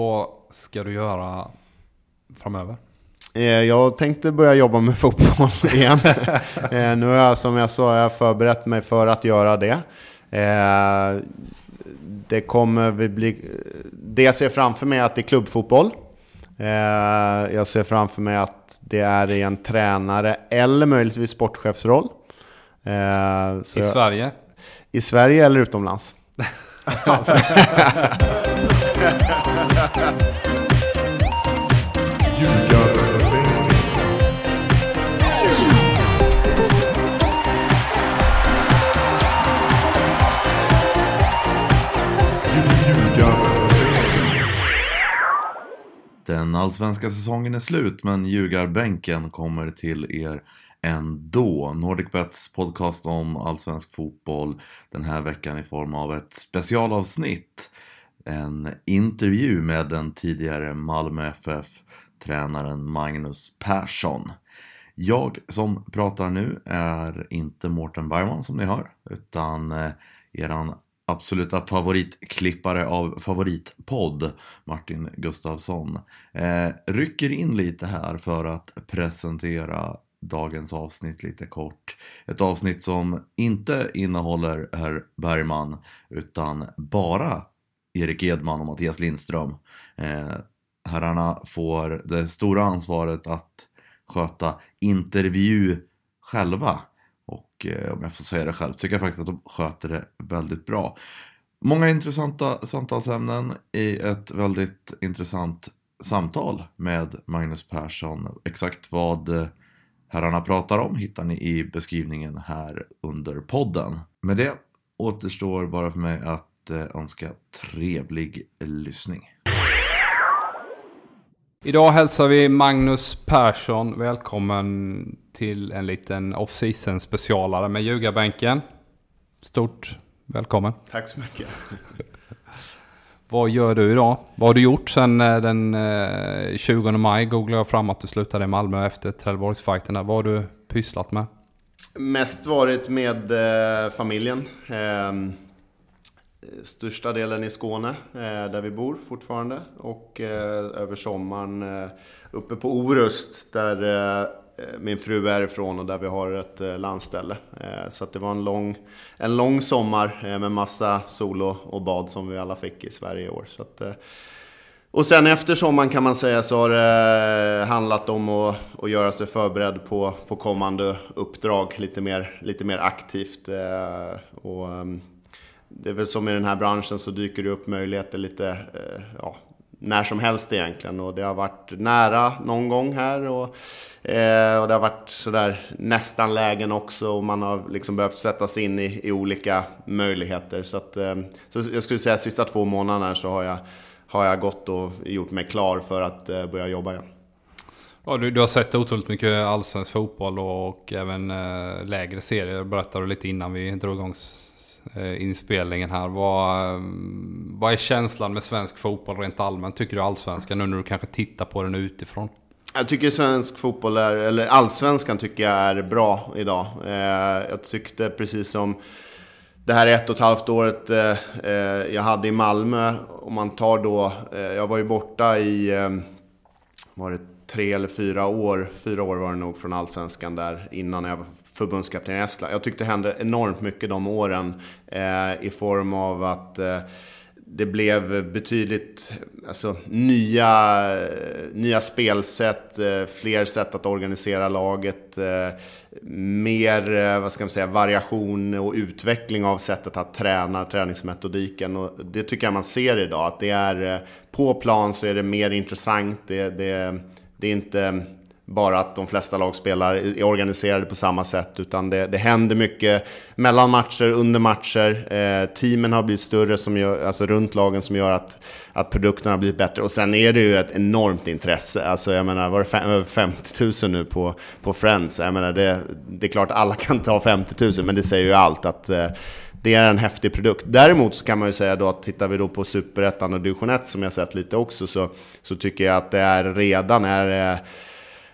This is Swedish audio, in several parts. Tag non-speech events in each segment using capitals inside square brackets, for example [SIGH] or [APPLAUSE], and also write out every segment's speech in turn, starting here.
Vad ska du göra framöver? Eh, jag tänkte börja jobba med [LAUGHS] fotboll igen. Eh, nu har jag, som jag sa, jag förberett mig för att göra det. Eh, det kommer vi bli... Det jag ser framför mig är att det är klubbfotboll. Jag ser framför mig att det är i en tränare eller möjligtvis sportchefsroll. I Sverige? I Sverige eller utomlands. [LAUGHS] [LAUGHS] Den allsvenska säsongen är slut men ljugarbänken kommer till er ändå. NordicBets podcast om allsvensk fotboll den här veckan i form av ett specialavsnitt. En intervju med den tidigare Malmö FF-tränaren Magnus Persson. Jag som pratar nu är inte Mårten Bergman som ni hör, utan eh, eran absoluta favoritklippare av favoritpodd, Martin Gustafsson, eh, rycker in lite här för att presentera dagens avsnitt lite kort. Ett avsnitt som inte innehåller herr Bergman utan bara Erik Edman och Mattias Lindström. Eh, herrarna får det stora ansvaret att sköta intervju själva. Och eh, om jag får säga det själv tycker jag faktiskt att de sköter det väldigt bra. Många intressanta samtalsämnen i ett väldigt intressant samtal med Magnus Persson. Exakt vad eh, herrarna pratar om hittar ni i beskrivningen här under podden. Med det återstår bara för mig att eh, önska trevlig lyssning. Idag hälsar vi Magnus Persson välkommen till en liten off-season specialare med ljugarbänken. Stort välkommen. Tack så mycket. [LAUGHS] Vad gör du idag? Vad har du gjort sen eh, den 20 eh, maj? Googlade jag fram att du slutade i Malmö efter Trelleborgsfighten. Vad har du pysslat med? Mest varit med eh, familjen. Största delen i Skåne, eh, där vi bor fortfarande. Och eh, över sommaren eh, uppe på Orust, där eh, eh, min fru är ifrån och där vi har ett eh, landställe. Eh, så att det var en lång, en lång sommar eh, med massa sol och bad som vi alla fick i Sverige i år. Så att, och sen efter sommaren kan man säga så har det handlat om att, att göra sig förberedd på, på kommande uppdrag lite mer, lite mer aktivt. Och ehm, det är väl som i den här branschen så dyker det upp möjligheter lite eh, ja, när som helst egentligen. Och det har varit nära någon gång här. Och Eh, och det har varit sådär nästan lägen också och man har liksom behövt sätta sig in i, i olika möjligheter. Så, att, eh, så jag skulle säga att sista två månaderna så har jag, har jag gått och gjort mig klar för att eh, börja jobba igen. Ja, du, du har sett otroligt mycket allsvensk fotboll och, och även eh, lägre serier. Berättade du lite innan vi drog igång Eh, inspelningen här. Vad, eh, vad är känslan med svensk fotboll rent allmänt tycker du allsvenskan nu när du kanske tittar på den utifrån? Jag tycker svensk fotboll är, eller allsvenskan tycker jag är bra idag. Eh, jag tyckte precis som det här ett och ett halvt året jag hade i Malmö, om man tar då, jag var ju borta i, var det tre eller fyra år, fyra år var det nog från Allsvenskan där innan jag förbundskapten i Estland. Jag tyckte det hände enormt mycket de åren eh, i form av att eh, det blev betydligt alltså, nya, nya spelsätt, eh, fler sätt att organisera laget, mer vad ska man säga, variation och utveckling av sättet att träna, träningsmetodiken. Och det tycker jag man ser idag, att det är på plan så är det mer intressant. Det, det, det är inte bara att de flesta lag spelar, är organiserade på samma sätt, utan det, det händer mycket mellan matcher, under matcher. Eh, teamen har blivit större som gör, alltså runt lagen som gör att, att produkterna har blivit bättre. Och sen är det ju ett enormt intresse. Alltså jag menar, var det över 50 000 nu på, på Friends? Jag menar, det, det är klart alla kan ta 50 000, men det säger ju allt att eh, det är en häftig produkt. Däremot så kan man ju säga då att tittar vi då på Superettan och Division 1 som jag sett lite också så, så tycker jag att det är redan är eh,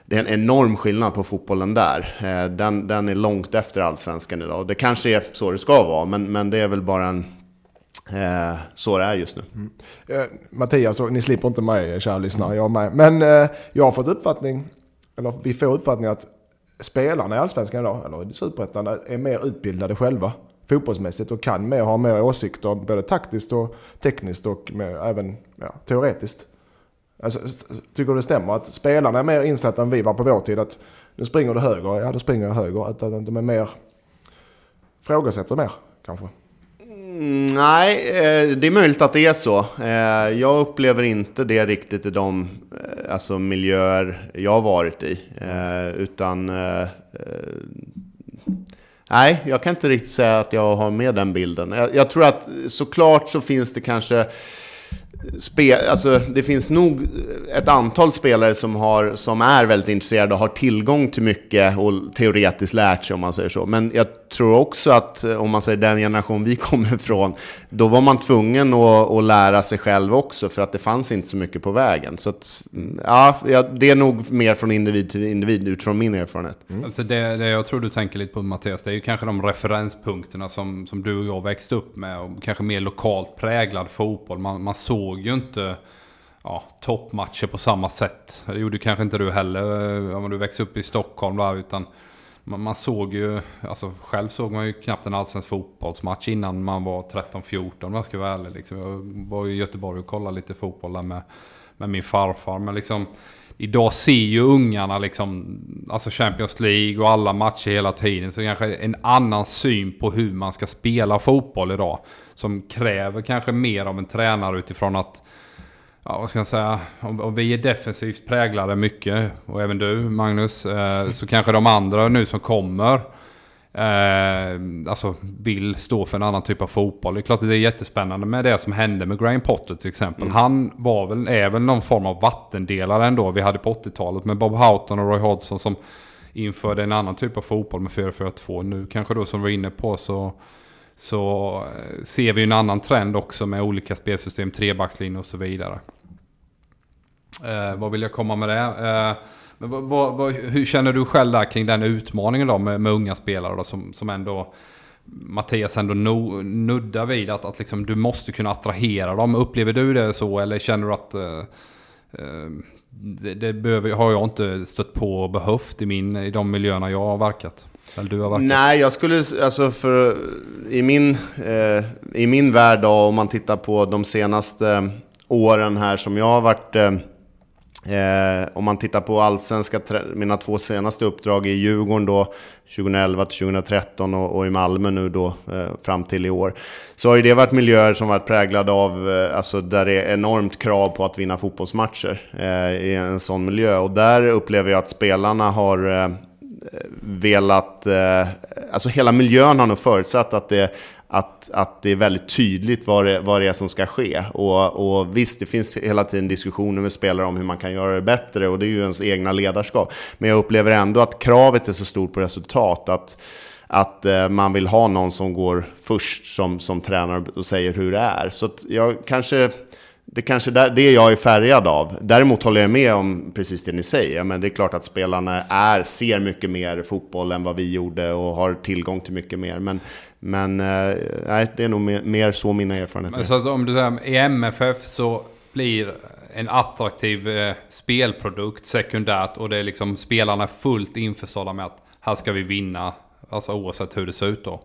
det är en enorm skillnad på fotbollen där. Eh, den, den är långt efter allsvenskan idag. Det kanske är så det ska vara, men, men det är väl bara en, Eh, så det är just nu. Mm. Eh, Mattias, ni slipper inte mig kära lyssnare, jag med. Men eh, jag har fått uppfattning, eller vi får uppfattning att spelarna i Allsvenskan idag, eller i Superettan, är mer utbildade själva fotbollsmässigt och kan mer, ha mer åsikter både taktiskt och tekniskt och med, även ja, teoretiskt. Alltså, tycker du det stämmer att spelarna är mer insatta än vi var på vår tid? Att nu springer du höger, ja då springer jag höger. Att, att de är mer, frågasätter mer kanske? Mm, nej, eh, det är möjligt att det är så. Eh, jag upplever inte det riktigt i de eh, alltså, miljöer jag har varit i. Utan... Nej, jag kan inte riktigt säga att jag har med den bilden. Jag, tror att såklart så finns det kanske Spe, alltså, det finns nog ett antal spelare som, har, som är väldigt intresserade och har tillgång till mycket och teoretiskt lärt sig om man säger så. Men jag tror också att om man säger den generation vi [LAUGHS] kommer ifrån, då var man tvungen att, att lära sig själv också för att det fanns inte så mycket på vägen. Så att, ja, det är nog mer från individ till individ utifrån min erfarenhet. Mm. Alltså det, det jag tror du tänker lite på Mattias, det är ju kanske de referenspunkterna som, som du och jag växte upp med och kanske mer lokalt präglad fotboll. Man, man såg ju inte ja, toppmatcher på samma sätt. Det gjorde kanske inte du heller om du växte upp i Stockholm där, utan man, man, såg ju, alltså själv såg man ju knappt en allsvensk fotbollsmatch innan man var 13-14 om jag ska vara ärlig. Liksom. Jag var ju i Göteborg och kollade lite fotboll där med, med min farfar. Men liksom, idag ser ju ungarna liksom, alltså Champions League och alla matcher hela tiden. Så kanske en annan syn på hur man ska spela fotboll idag. Som kräver kanske mer av en tränare utifrån att ja, vad ska jag säga, om, om, vi är defensivt präglade mycket, och även du Magnus, eh, så kanske de andra nu som kommer eh, alltså vill stå för en annan typ av fotboll. Det är klart att det är jättespännande med det som hände med Graham Potter till exempel. Mm. Han var väl, är väl någon form av vattendelare ändå vi hade på 80-talet med Bob Houghton och Roy Hodgson som införde en annan typ av fotboll med 4-4-2. Nu kanske då som vi var inne på så så eh, ser vi en annan trend också med olika spelsystem, trebackslinjer och så vidare. Eh, vad vill jag komma med det? Eh, men vad, vad, hur känner du själv där kring den utmaningen då med, med unga spelare då, som, som ändå Mattias ändå no, nuddar vid att, att liksom, du måste kunna attrahera dem. Upplever du det så eller känner du att eh, eh det, det behöver, har jag inte stött på och behövt i, min, i de miljöerna jag har verkat? Eller du har verkat? Nej, jag skulle, alltså för i min, eh, i min värld då, om man tittar på de senaste åren här som jag har varit eh, Eh, om man tittar på allsvenska, mina två senaste uppdrag i Djurgården då, 2011 till 2013 och, och, i Malmö nu då eh, fram till i år. Så har ju det varit miljöer som varit präglade av, eh, alltså där det är enormt krav på att vinna fotbollsmatcher eh, i en sån miljö. Och där upplever jag att spelarna har eh, velat, eh, alltså hela miljön har nog förutsatt att det att, att det är väldigt tydligt vad det, vad det är som ska ske. Och, och visst, det finns hela tiden diskussioner med spelare om hur man kan göra det bättre och det är ju ens egna ledarskap. Men jag upplever ändå att kravet är så stort på resultat att att eh, man vill ha någon som går först som, som tränare och säger hur det är. Så jag kanske det kanske är det jag är färgad av. Däremot håller jag med om precis det ni säger. Men det är klart att spelarna är, ser mycket mer fotboll än vad vi gjorde och har tillgång till mycket mer. Men, men eh, nej, det är nog mer, mer så mina erfarenheter men Så om du säger i MFF så blir en attraktiv eh, spelprodukt sekundärt och det är liksom spelarna fullt införstådda med att här ska vi vinna. Alltså oavsett hur det ser ut då.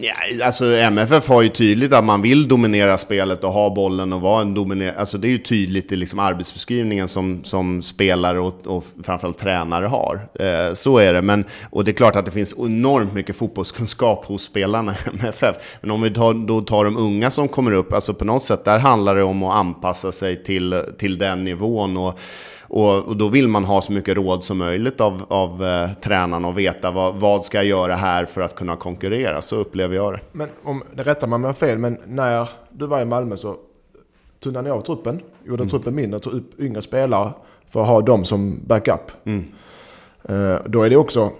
Ja, alltså MFF har ju tydligt att man vill dominera spelet och ha bollen och vara en dominerande... Alltså det är ju tydligt i liksom arbetsbeskrivningen som, som spelare och, och framförallt tränare har. Eh, så är det. Men, och det är klart att det finns enormt mycket fotbollskunskap hos spelarna i MFF. Men om vi tar, då tar de unga som kommer upp, alltså på något sätt där handlar det om att anpassa sig till, till den nivån. Och, och, och, då vill man ha så mycket råd som möjligt av, av eh, tränarna och veta vad, vad ska jag göra här för att kunna konkurrera. Så upplever jag det. Men om, det rättar man mig fel, men när du var i Malmö så tunnade ni av truppen, gjorde mm. truppen mindre, tog upp yngre spelare för att ha dem som backup. Mm. Uh, då är det också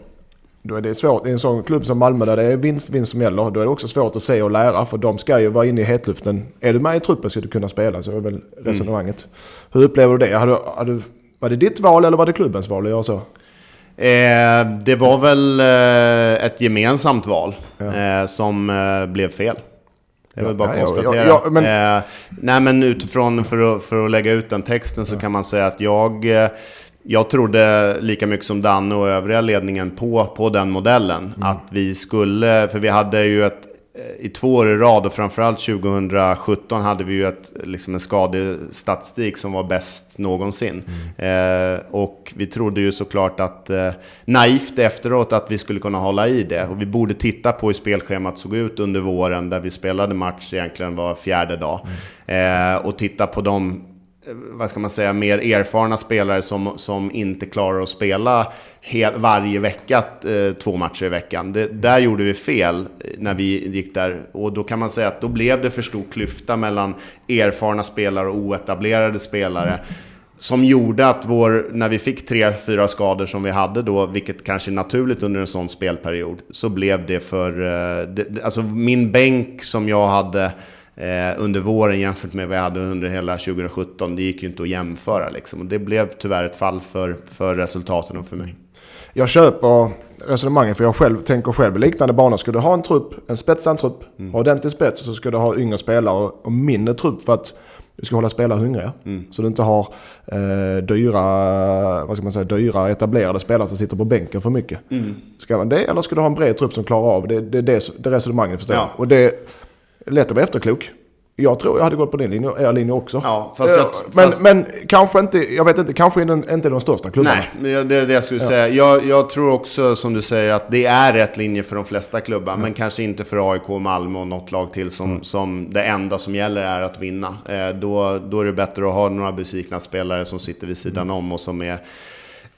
då är det svårt. I en sån klubb som Malmö där det är vinst, vinst som gäller, då är det också svårt att se och lära. För de ska ju vara inne i hetluften. Är du med i truppen ska du kunna spela, så är väl resonemanget. Mm. Hur upplever du det? Har du, har du var det ditt val eller var det klubbens val att göra så? Eh, det var väl eh, ett gemensamt val ja. eh, som eh, blev fel. Det är väl bara att konstatera. ja, ja, men- nej men utifrån, för att, för att lägga ut den texten så kan man säga att jag... Jag trodde lika mycket som Danne och övriga ledningen på, på den modellen. Att vi skulle, för vi hade ju ett, i två år i rad och framförallt 2017 hade vi ju ett, liksom en skadestatistik som var bäst någonsin. Eh, och vi trodde ju såklart att, eh, naivt efteråt, att vi skulle kunna hålla i det. Och vi borde titta på hur spelschemat såg ut under våren, där vi spelade match egentligen var fjärde dag. Eh, och titta på de eh, vad ska man säga, mer erfarna spelare som, som inte klarar att spela hel, varje vecka, eh, två matcher i veckan. Det, där gjorde vi fel eh, när vi gick där. Och då kan man säga att då blev det för stor klyfta mellan erfarna spelare och oetablerade spelare. Som gjorde att vår, när vi fick tre, fyra skador som vi hade då, vilket kanske är naturligt under en sån spelperiod, så blev det för... eh, Det, alltså min bänk som jag hade under våren jämfört med vad jag hade under hela 2017, det gick ju inte att jämföra liksom. Och det blev tyvärr ett fall för, för resultaten och för mig. Jag köper resonemanget för jag själv tänker själv i liknande banor. Ska du ha en trupp, en spetsad trupp, Mm. ha ordentlig spets så ska du ha yngre spelare och, och mindre trupp för att du ska hålla spelare hungriga. Mm. Så du inte har eh, dyra, vad ska man säga, dyra etablerade spelare som sitter på bänken för mycket. Mm. Ska man det eller ska du ha en bred trupp som klarar av det? Det är det, det resonemanget förstår Ja. jag. Och det lätt att vara efterklok. Jag tror jag hade gått på din linje, er linje också. Ja, fast jag- Eh, men, fast- men kanske inte, jag vet inte, kanske inte, inte de största klubbarna. Nej, men det är det jag skulle säga. Jag, jag tror också, som du säger, att det är rätt linje för de flesta klubbar. Men kanske inte för AIK, Malmö och något lag till som, som det enda som gäller är att vinna. Eh, då, då är det bättre att ha några besvikna spelare som sitter vid sidan om och som är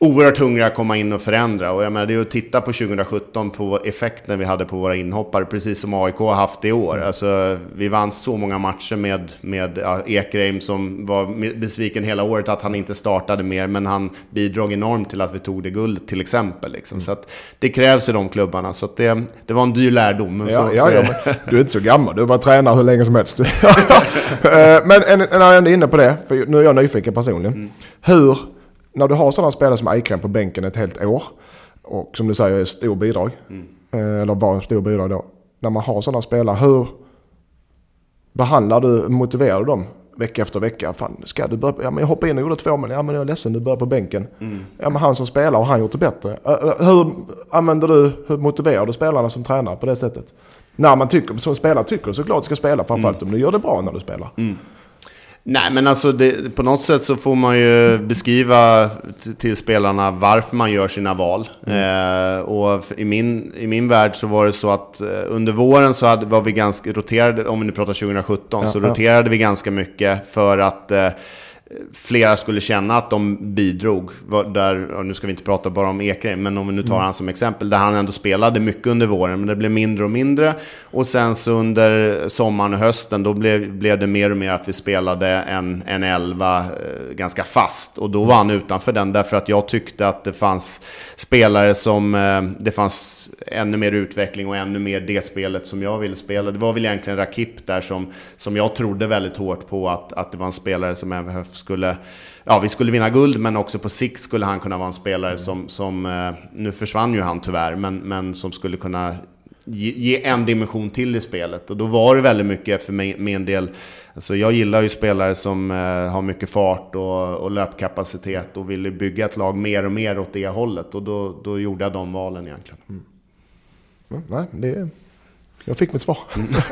oerhört hungriga att komma in och förändra. Och jag menar, det är att titta på 2017 på effekten vi hade på våra inhoppare, precis som AIK har haft i år. Alltså, vi vann så många matcher med, med ja, Ekreim som var besviken hela året att han inte startade mer, men han bidrog enormt till att vi tog det guld till exempel. Liksom. Så att det krävs i de klubbarna. Så det, det var en dyr lärdom. Men så, Ja, så ja, är ja, men du är inte så gammal. Du var tränare hur länge som helst. [LAUGHS] Eh, men en, en, när jag ändå är inne på det, för nu är jag nyfiken personligen. Mm. Hur, när du har sådana spelare som Eikrem på bänken ett helt år, och som du säger är stor bidrag, Mm. eh, eller var en stor bidrag då. När man har sådana spelare, hur behandlar du, motiverar du dem vecka efter vecka? Fan, ska du börja, ja men jag hoppade in och gjorde två men ja men jag är ledsen, du börjar på bänken. Mm. Ja men han som spelar och han gjort det bättre. Hur använder du, hur motiverar du spelarna som tränare på det sättet? När man tycker, som spelare tycker såklart ska spela, framförallt om du gör det bra när du spelar. Nej, men alltså det, på något sätt så får man ju beskriva till spelarna varför man gör sina val. Eh, och i min, i min värld så var det så att eh, under våren så hade, var vi ganska roterade, om vi nu pratar 2017, så Ja, ja. roterade vi ganska mycket för att eh, flera skulle känna att de bidrog. Där, nu ska vi inte prata bara om Ekheim, men om vi nu tar han som exempel, där han ändå spelade mycket under våren, men det blev mindre och mindre. Och sen så under sommaren och hösten, då blev, blev det mer och mer att vi spelade en, en elva eh, ganska fast. Och då var han utanför den, därför att jag tyckte att det fanns spelare som, eh, det fanns ännu mer utveckling och ännu mer det spelet som jag ville spela. Det var väl egentligen Rakip där som, som jag trodde väldigt hårt på att, att det var en spelare som MFF skulle, ja vi skulle vinna guld men också på sikt skulle han kunna vara en spelare som, som eh, nu försvann ju han tyvärr, men, men som skulle kunna ge, ge en dimension till i spelet. Och då var det väldigt mycket för mig med en del, alltså jag gillar ju spelare som eh, har mycket fart och, och löpkapacitet och ville bygga ett lag mer och mer åt det hållet. Och då, då gjorde jag de valen egentligen. Mm, Nej, det, jag fick mitt svar.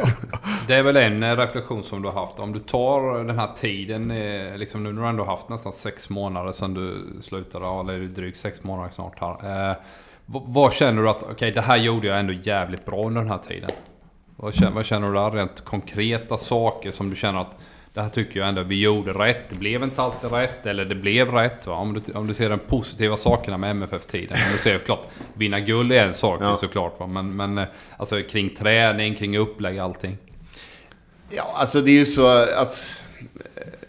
[LAUGHS] Det är väl en eh, reflektion som du har haft. Om du tar den här tiden, eh, liksom nu när du ändå haft nästan sex månader sedan du slutade, eller drygt sex månader snart här. Eh, vad, känner du att, okej det här gjorde jag ändå jävligt bra under den här tiden? Vad känner, vad känner du där? Rent konkreta saker som du känner att det här tycker jag ändå vi gjorde rätt. Det blev inte alltid rätt, eller det blev rätt. Va? Om, du, om du ser de positiva sakerna med MFF-tiden. Du ser klart, vinna guld är en sak Ja. såklart. Va? Men, men alltså kring träning, kring upplägg, allting. Ja, alltså det är ju så... Alltså,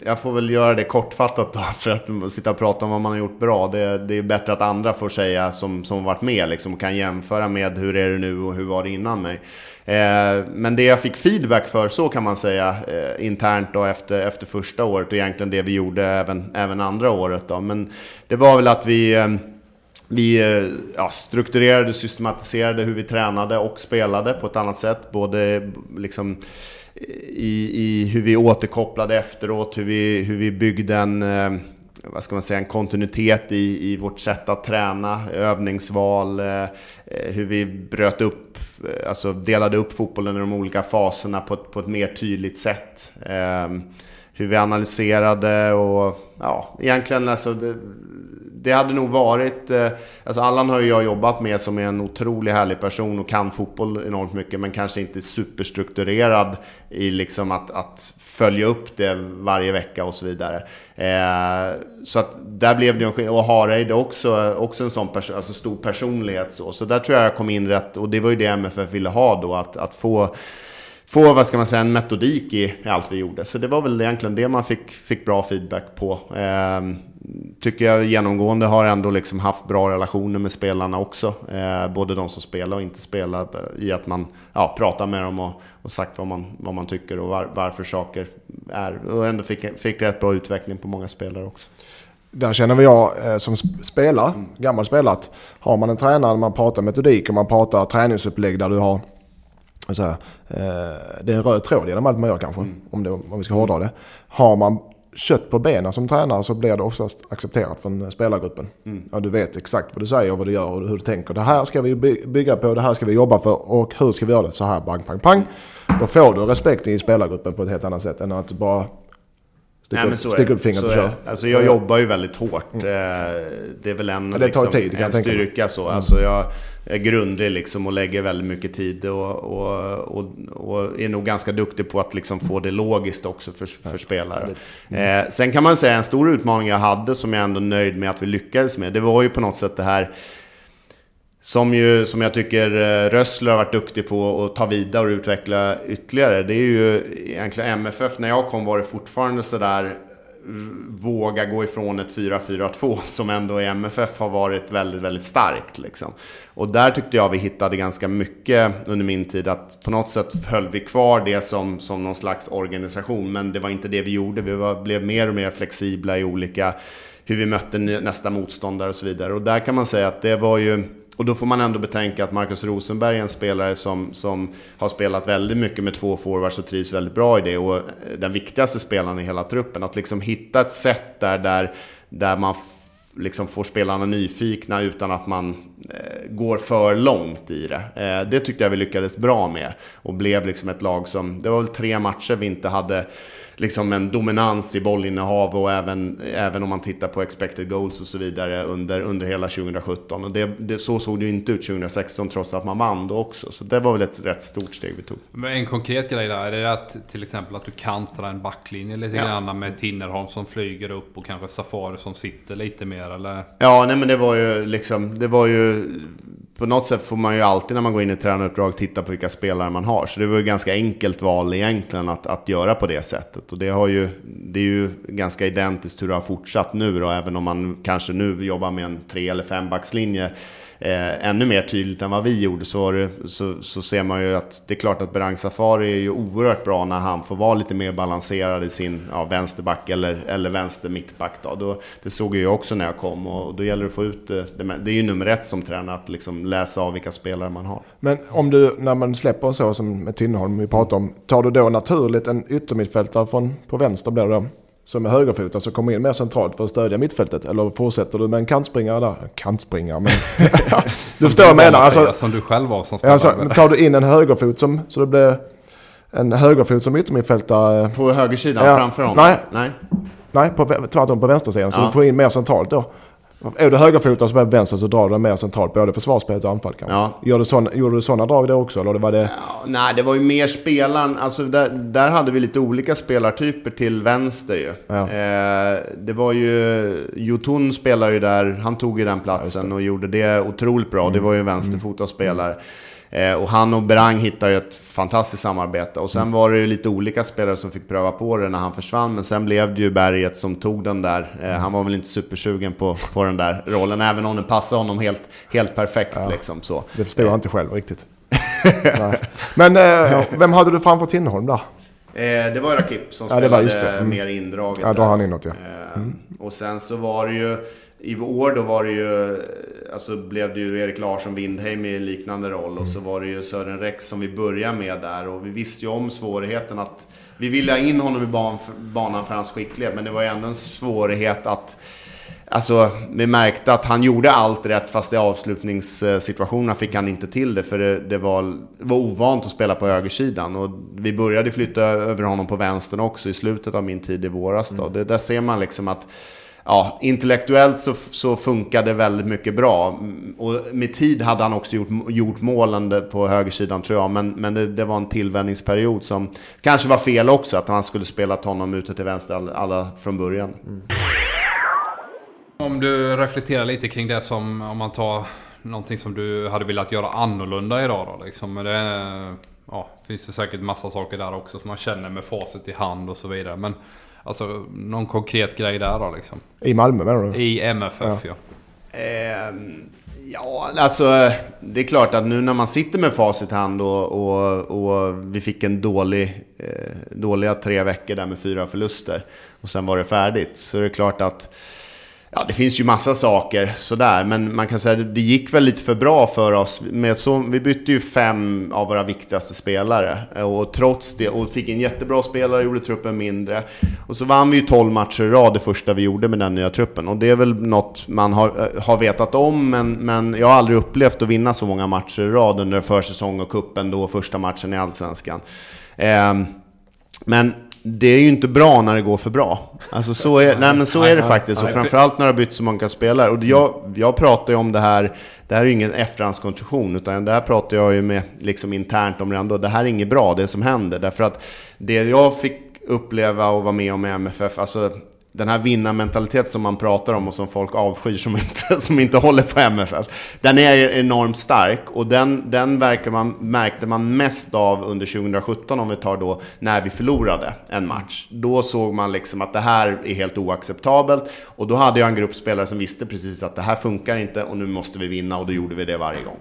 jag får väl göra det kortfattat då, [LAUGHS] för att sitta och prata om vad man har gjort bra. Det, det är bättre att andra får säga som, som varit med liksom, kan jämföra med hur är det nu och hur var det innan mig. Eh, men det jag fick feedback för, så kan man säga, eh, internt då efter, efter första året och egentligen det vi gjorde även, även andra året då. Men det var väl att vi... Eh, vi eh, ja, strukturerade, systematiserade hur vi tränade och spelade på ett annat sätt. Både liksom i, i hur vi återkopplade efteråt, hur vi, hur vi byggde en, eh, vad ska man säga, en kontinuitet i, i vårt sätt att träna, övningsval, eh, eh, hur vi bröt upp, alltså delade upp fotbollen i de olika faserna på ett, på ett mer tydligt sätt. Ehm, hur vi analyserade och ja, egentligen alltså det, det hade nog varit... Eh, alltså Allan har ju jag jobbat med som är en otroligt härlig person och kan fotboll enormt mycket men kanske inte superstrukturerad i liksom att, att följa upp det varje vecka och så vidare. Eh, så att där blev det en skillnad. Och Hareid också, också en sån person, alltså stor personlighet så. Så där tror jag jag kom in rätt och det var ju det MFF ville ha då, att, att få få, vad ska man säga, en metodik i, i allt vi gjorde. Så det var väl egentligen det man fick, fick bra feedback på. Eh, tycker jag genomgående har ändå liksom haft bra relationer med spelarna också. Eh, både de som spelar och inte spelar. Eh, I att man ja, pratar med dem och, och sagt vad man, vad man tycker och var, varför saker är. Och ändå fick, fick rätt bra utveckling på många spelare också. Där känner vi jag eh, som spelare, gammal spelare, att har man en tränare, man pratar metodik och man pratar träningsupplägg där du har så här, eh, det är en röd tråd genom allt man gör kanske, mm. om, det, om vi ska hårdra det. Har man kött på benen som tränare så blir det oftast accepterat från spelargruppen. Mm. Ja, du vet exakt vad du säger, vad du gör och hur du tänker. Det här ska vi bygga på, det här ska vi jobba för och hur ska vi göra det? Så här, pang, pang, pang. Då får du respekt i spelargruppen på ett helt annat sätt än att bara sticka, Nej, upp, sticka upp fingret och köra. Alltså jag jobbar ju väldigt hårt. Mm. Det är väl en, ja, det liksom, tid, en styrka så. Mm. Alltså jag, är grundlig liksom och lägger väldigt mycket tid och, och, och, och, är nog ganska duktig på att liksom få det logiskt också för, för spelare. Mm. Eh, sen kan man säga en stor utmaning jag hade som jag ändå är nöjd med att vi lyckades med. Det var ju på något sätt det här som, ju, som jag tycker eh, Rössler har varit duktig på att ta vidare och utveckla ytterligare. Det är ju egentligen MFF, när jag kom var det fortfarande sådär våga gå ifrån ett 4-4-2 [LAUGHS] som ändå i MFF har varit väldigt, väldigt starkt. Liksom. Och där tyckte jag vi hittade ganska mycket under min tid att på något sätt höll vi kvar det som, som någon slags organisation men det var inte det vi gjorde. Vi var, blev mer och mer flexibla i olika hur vi mötte nästa motståndare och så vidare. Och där kan man säga att det var ju och då får man ändå betänka att Marcus Rosenberg är en spelare som, som har spelat väldigt mycket med två forwards och trivs väldigt bra i det. Och eh, den viktigaste spelaren i hela truppen. Att liksom hitta ett sätt där, där, där man liksom får spelarna nyfikna utan att man eh, går för långt i det. Eh, det tyckte jag vi lyckades bra med. Och blev liksom ett lag som, det var väl tre matcher vi inte hade liksom en dominans i bollinnehav och även, även om man tittar på expected goals och så vidare under, under hela 2017. Och det, det, så såg det ju inte ut 2016 trots att man vann då också. Så det var väl ett rätt stort steg vi tog. Men en konkret grej där, är det att till exempel att du kantrar en backlinje lite ja. grann med Tinnerholm som flyger upp och kanske Safari som sitter lite mer eller? Ja, nej men det var ju liksom, det var ju på något sätt får man ju alltid när man går in i ett tränaruppdrag titta på vilka spelare man har. Så det var ju ganska enkelt val egentligen att, att göra på det sättet. Och det, har ju, det är ju ganska identiskt hur det har fortsatt nu då, även om man kanske nu jobbar med en tre eller fembackslinje eh, ännu mer tydligt än vad vi gjorde så, det, så, så, ser man ju att det är klart att Berang Safari är ju oerhört bra när han får vara lite mer balanserad i sin ja, vänsterback eller, eller vänster mittback. Då. Då, det såg jag också när jag kom och då gäller det att få ut det. Det är ju nummer ett som tränare att liksom läsa av vilka spelare man har. Men om du, när man släpper så som med Tinnerholm vi pratar om, tar du då naturligt en yttermittfältare från, på vänster blir det då? Som är högerfotad som kommer in mer centralt för att stödja mittfältet? Eller fortsätter du med en kantspringare där? Kantspringare, men... [LAUGHS] du förstår vad jag menar. Alltså, som du själv var som spelare. Alltså, tar du in en högerfot som, så det blir en högerfot som yttermittfältare? På högersidan ja, framför honom? Nej. Nej. Nej, på, tvärtom på vänstersidan. Så ja. du får in mer centralt då. Är du högerfotad så på vänster så drar du den mer centralt, både försvarsspelet och anfall kanske. Ja. Gör du såna, gjorde du sådana drag då också? Eller var det... Ja, nej, det var ju mer spelaren. Alltså där, där hade vi lite olika spelartyper till vänster ju. Ja. Eh, det var ju... Jotun spelade ju där, han tog ju den platsen och gjorde det otroligt bra. Mm. Det var ju en vänsterfotad spelare. Mm. Eh, och han och Berang hittade ju ett fantastiskt samarbete. Och sen var det ju lite olika spelare som fick pröva på det när han försvann. Men sen blev det ju Berget som tog den där. Eh, mm. han var väl inte supersugen på, på den där rollen, även om den passade honom helt, helt perfekt. Ja. Liksom, så. Det förstår jag inte själv riktigt. [LAUGHS] Men eh, vem hade du framför Tinnerholm där? Eh, det var Rakip som ja, spelade mm. mer indraget. Ja, då har han inåt ja. Mm. Och sen så var det ju i år då var det ju, alltså blev det ju Erik Larsson Windheim i liknande roll och så var det ju Sören Rex som vi började med där och vi visste ju om svårigheten att vi ville ha in honom i ban, banan för hans skicklighet men det var ju ändå en svårighet att Alltså, vi märkte att han gjorde allt rätt fast i avslutningssituationerna fick han inte till det för det, det var, var ovant att spela på högersidan. Och vi började flytta över honom på vänstern också i slutet av min tid i våras. Då. Mm. Det, där ser man liksom att ja, intellektuellt så, så funkade det väldigt mycket bra. Och med tid hade han också gjort, gjort målen på högersidan tror jag. Men, men det, det, var en tillvänjningsperiod som kanske var fel också. Att han skulle spela honom ute till vänster alla, alla från början. Mm. Om du reflekterar lite kring det som, om man tar någonting som du hade velat göra annorlunda idag då liksom. Det ja, finns det säkert massa saker där också som man känner med facit i hand och så vidare. Men alltså någon konkret grej där då liksom. I Malmö menar du? I MFF ja. ja. Eh, ja, alltså det är klart att nu när man sitter med facit i hand och, och, och vi fick en dålig, eh, dåliga tre veckor där med fyra förluster och sen var det färdigt. Så är det klart att Ja, det finns ju massa saker sådär, men man kan säga att det gick väl lite för bra för oss. Med så, vi bytte ju fem av våra viktigaste spelare eh, och trots det, och fick en jättebra spelare, gjorde truppen mindre. Och så vann vi ju 12 matcher i rad, det första vi gjorde med den nya truppen. Och det är väl något man har, eh, har vetat om, men, men jag har aldrig upplevt att vinna så många matcher i rad under försäsong och kuppen då första matchen i Allsvenskan. Eh, men det är ju inte bra när det går för bra. Alltså så är, nej, men så är det faktiskt. Och framförallt när det har bytt så många spelare. Och jag, jag pratar ju om det här, det här är ju ingen efterhandskonstruktion, utan det här pratar jag ju med liksom internt om redan då. Det här är inget bra, det som händer. Därför att det jag fick uppleva och vara med om i MFF, alltså den här vinnarmentalitet som man pratar om och som folk avskyr som inte, [LAUGHS] som inte håller på MFF. Den är enormt stark och den, den verkar man, märkte man mest av under 2017 om vi tar då när vi förlorade en match. Då såg man liksom att det här är helt oacceptabelt och då hade jag en grupp spelare som visste precis att det här funkar inte och nu måste vi vinna och då gjorde vi det varje gång.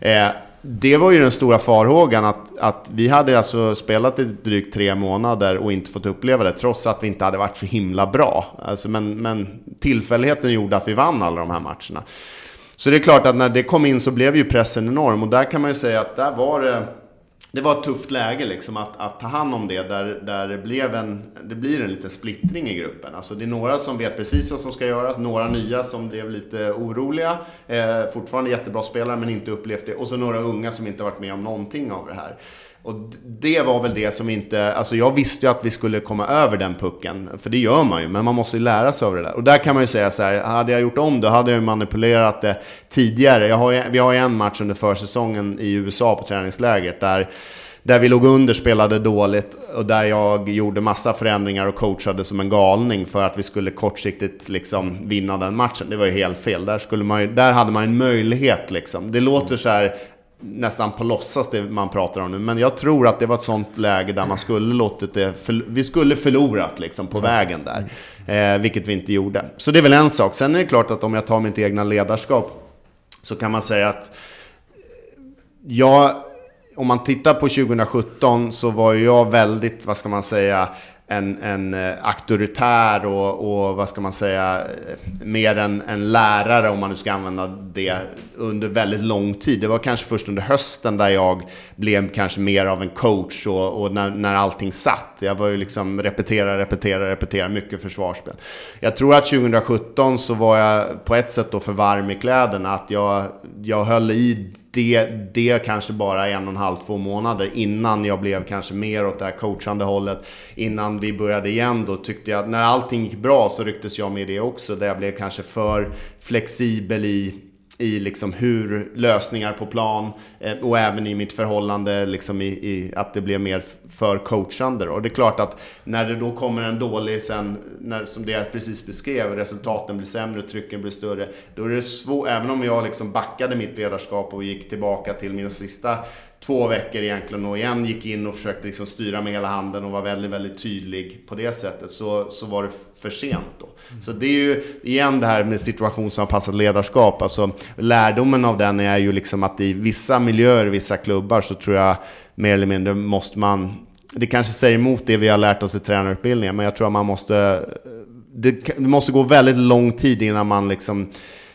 Mm. Eh, det var ju den stora farhågan att, att vi hade alltså spelat i drygt tre månader och inte fått uppleva det trots att vi inte hade varit så himla bra. Alltså, men, men tillfälligheten gjorde att vi vann alla de här matcherna. Så det är klart att när det kom in så blev ju pressen enorm och där kan man ju säga att där var det det var ett tufft läge liksom att, att ta hand om det där, där det, blev en, det blir en liten splittring i gruppen. Alltså det är några som vet precis vad som ska göras, några nya som blev lite oroliga. Eh, fortfarande jättebra spelare men inte upplevt det. Och så några unga som inte varit med om någonting av det här. Och det var väl det som inte, alltså jag visste ju att vi skulle komma över den pucken, för det gör man ju, men man måste ju lära sig av det där. Och där kan man ju säga så här, hade jag gjort om det, hade jag ju manipulerat det tidigare. Jag har, vi har ju en match under försäsongen i USA på träningslägret, där där vi låg under, spelade dåligt och där jag gjorde massa förändringar och coachade som en galning för att vi skulle kortsiktigt liksom vinna den matchen. Det var ju helt fel. Där, skulle man, där hade man en möjlighet liksom. Det låter så här nästan på låtsas det man pratar om nu. Men jag tror att det var ett sånt läge där man skulle låtit det... För, vi skulle förlorat liksom på vägen där. Eh, vilket vi inte gjorde. Så det är väl en sak. Sen är det klart att om jag tar mitt egna ledarskap så kan man säga att eh, jag... Om man tittar på 2017 så var jag väldigt, vad ska man säga, en, en eh, auktoritär och, och, vad ska man säga, eh, mer en, en lärare om man nu ska använda det under väldigt lång tid. Det var kanske först under hösten där jag blev kanske mer av en coach och, och när, när allting satt. Jag var ju liksom repetera, repetera, repetera, mycket försvarsspel. Jag tror att 2017 så var jag på ett sätt då för varm i kläderna, att jag, jag höll i det, det kanske bara en och en halv, två månader innan jag blev kanske mer åt det här coachande hållet. Innan vi började igen då tyckte jag, att när allting gick bra så rycktes jag med det också. Där jag blev kanske för flexibel i i liksom hur lösningar på plan eh, och även i mitt förhållande liksom i, i, att det blev mer för coachande. Och det är klart att när det då kommer en dålig sen, när, som det jag precis beskrev, resultaten blir sämre, trycken blir större. Då är det svårt, även om jag liksom backade mitt ledarskap och gick tillbaka till mina sista två veckor egentligen och igen gick in och försökte liksom styra med hela handen och var väldigt, väldigt tydlig på det sättet så, så var det för sent då. Mm. Så det är ju igen det här med situationsanpassat ledarskap. Alltså lärdomen av den är ju liksom att i vissa miljöer, vissa klubbar så tror jag mer eller mindre måste man det kanske säger emot det vi har lärt oss i tränarutbildningen, men jag tror att man måste det, det måste gå väldigt lång tid innan man liksom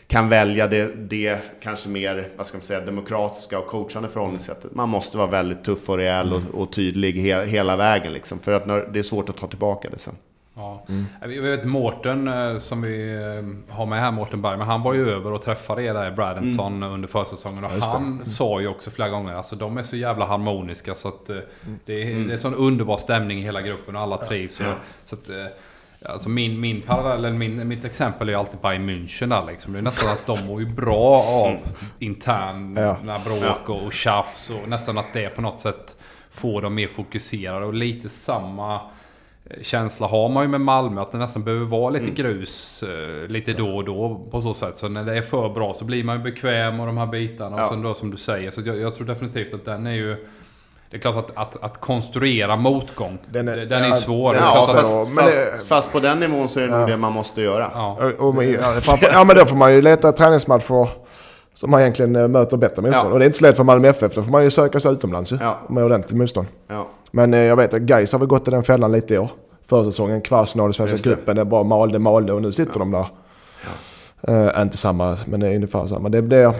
kan välja det, det kanske mer, vad ska man säga, demokratiska och coachande förhållningssättet. Man måste vara väldigt tuff och rejäl och, och tydlig he, hela vägen liksom. För att det är svårt att ta tillbaka det sen. Ja. Mm. Vi vet Mårten eh, som vi eh, har med här, Mårten Berg, men han var ju över och träffade er där i Bradenton mm. under försäsongen. Och han mm. sa ju också flera gånger, alltså de är så jävla harmoniska så att eh, det, är, mm. det är sån underbar stämning i hela gruppen och alla trivs. Ja. Så att, Alltså min, min parallell, eller min, mitt exempel är ju alltid Bayern München där liksom. Det är nästan att de mår ju bra av mm. interna ja. bråk och, och tjafs. Och nästan att det på något sätt får dem mer fokuserade. Och lite samma eh, känsla har man ju med Malmö. Att det nästan behöver vara lite mm. grus eh, lite då och då på så sätt. Så när det är för bra så blir man ju bekväm och de här bitarna. Ja. Och sen då som du säger. Så jag, jag tror definitivt att den är ju det är klart att, att, att konstruera motgång, den är, den är ja, svår. Ja, fast, fast, fast, på den nivån så är det ja. nog det man måste göra. Ja, och, och, ja, men då får man ju leta träningsmatcher som man egentligen eh, möter bättre motstånd. Ja. Och det är inte så lätt för Malmö FF. Då får man ju söka sig utomlands ja. med ordentligt motstånd. Ja. Men eh, jag vet att Gais har väl gått i den fällan lite i år. Försäsongen, kvartsfinal i Svenska cupen. Det bara malde, malde och nu sitter de där. Uh, inte samma, men det är ungefär samma. Det blir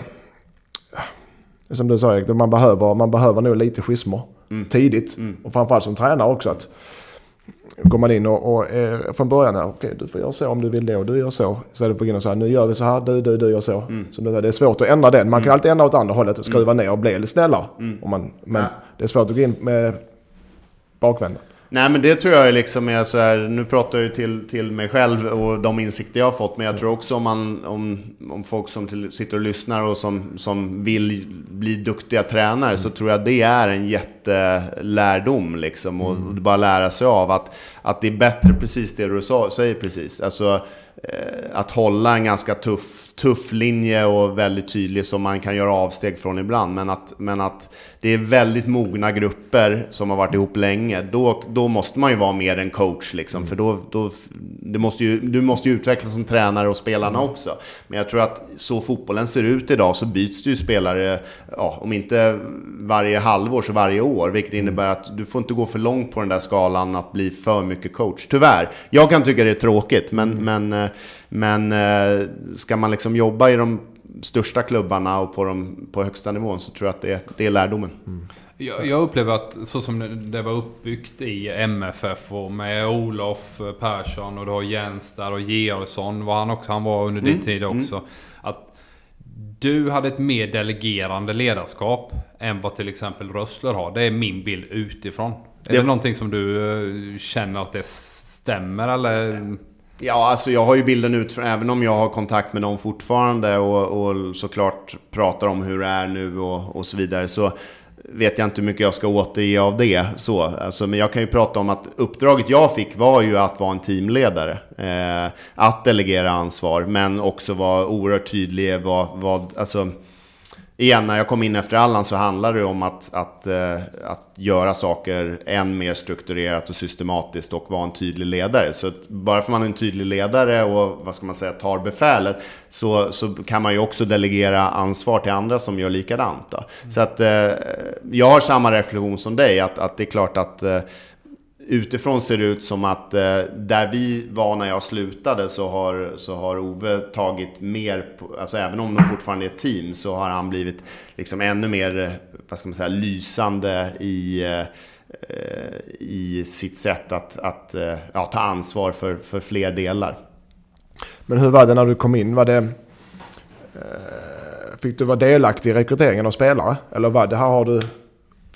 som du sa man behöver, man behöver nog lite schismer mm. tidigt. Mm. Och framförallt som tränare också. att Går man in och, och eh, från början, okej okay, du får göra så om du vill det och du gör så. Istället för att gå in och säga nu gör vi så här, du, du, du gör så. Mm. så det, är svårt att ändra den. Man kan mm. alltid ändra åt andra hållet och skruva mm. ner och bli lite snällare. Mm. Man, men ja. det är svårt att gå in med bakvänden. Nej men det tror jag liksom är så här, nu pratar jag ju till, till mig själv och de insikter jag har fått. Men jag tror också om, man, om, om folk som till, sitter och lyssnar och som, som vill bli duktiga tränare mm. så tror jag det är en jättelärdom liksom. Och, mm. och bara lära sig av att, att det är bättre precis det du sa, säger precis. Alltså eh, att hålla en ganska tuff tuff linje och väldigt tydlig som man kan göra avsteg från ibland. Men att, men att det är väldigt mogna grupper som har varit ihop länge. Då, då måste man ju vara mer en coach liksom. Mm. För då, då, du, måste ju, du måste ju utvecklas som tränare och spelarna mm. också. Men jag tror att så fotbollen ser ut idag så byts det ju spelare, ja, om inte varje halvår så varje år. Vilket innebär att du får inte gå för långt på den där skalan att bli för mycket coach. Tyvärr. Jag kan tycka det är tråkigt men, mm. men, eh, men eh, ska man liksom jobba i de största klubbarna och på, de, på högsta nivån så tror jag att det, det är lärdomen. Mm. Jag, jag, upplever att så som det var uppbyggt i MFF och med Olof Persson och du har Jens där och Georgsson var han också. Han var under din mm. tid också. Mm. Att du hade ett mer delegerande ledarskap än vad till exempel Rössler har. Det är min bild utifrån. Är det, det någonting som du eh, känner att det stämmer eller? Ja, alltså jag har ju bilden ut även om jag har kontakt med dem fortfarande och, och såklart pratar om hur det är nu och, och så vidare. Så vet jag inte hur mycket jag ska återge av det. Så, alltså, men jag kan ju prata om att uppdraget jag fick var ju att vara en teamledare. Eh, att delegera ansvar, men också vara oerhört tydlig. Vad, vad, alltså, igen, när jag kom in efter Allan så handlade det om att, att, eh, att göra saker än mer strukturerat och systematiskt och vara en tydlig ledare. Så bara för att man är en tydlig ledare och vad ska man säga, tar befälet så, så kan man ju också delegera ansvar till andra som gör likadant. Då. Så att eh, jag har samma reflektion som dig, att, att det är klart att eh, utifrån ser det ut som att eh, där vi var när jag slutade så har, så har Ove tagit mer, alltså även om de fortfarande är ett team, så har han blivit liksom ännu mer, eh, vad ska man säga, lysande i, eh, i sitt sätt att, att eh, ja, ta ansvar för, för fler delar. Men hur var det när du kom in? Var det, eh, fick du vara delaktig i rekryteringen av spelare? Eller var det här har du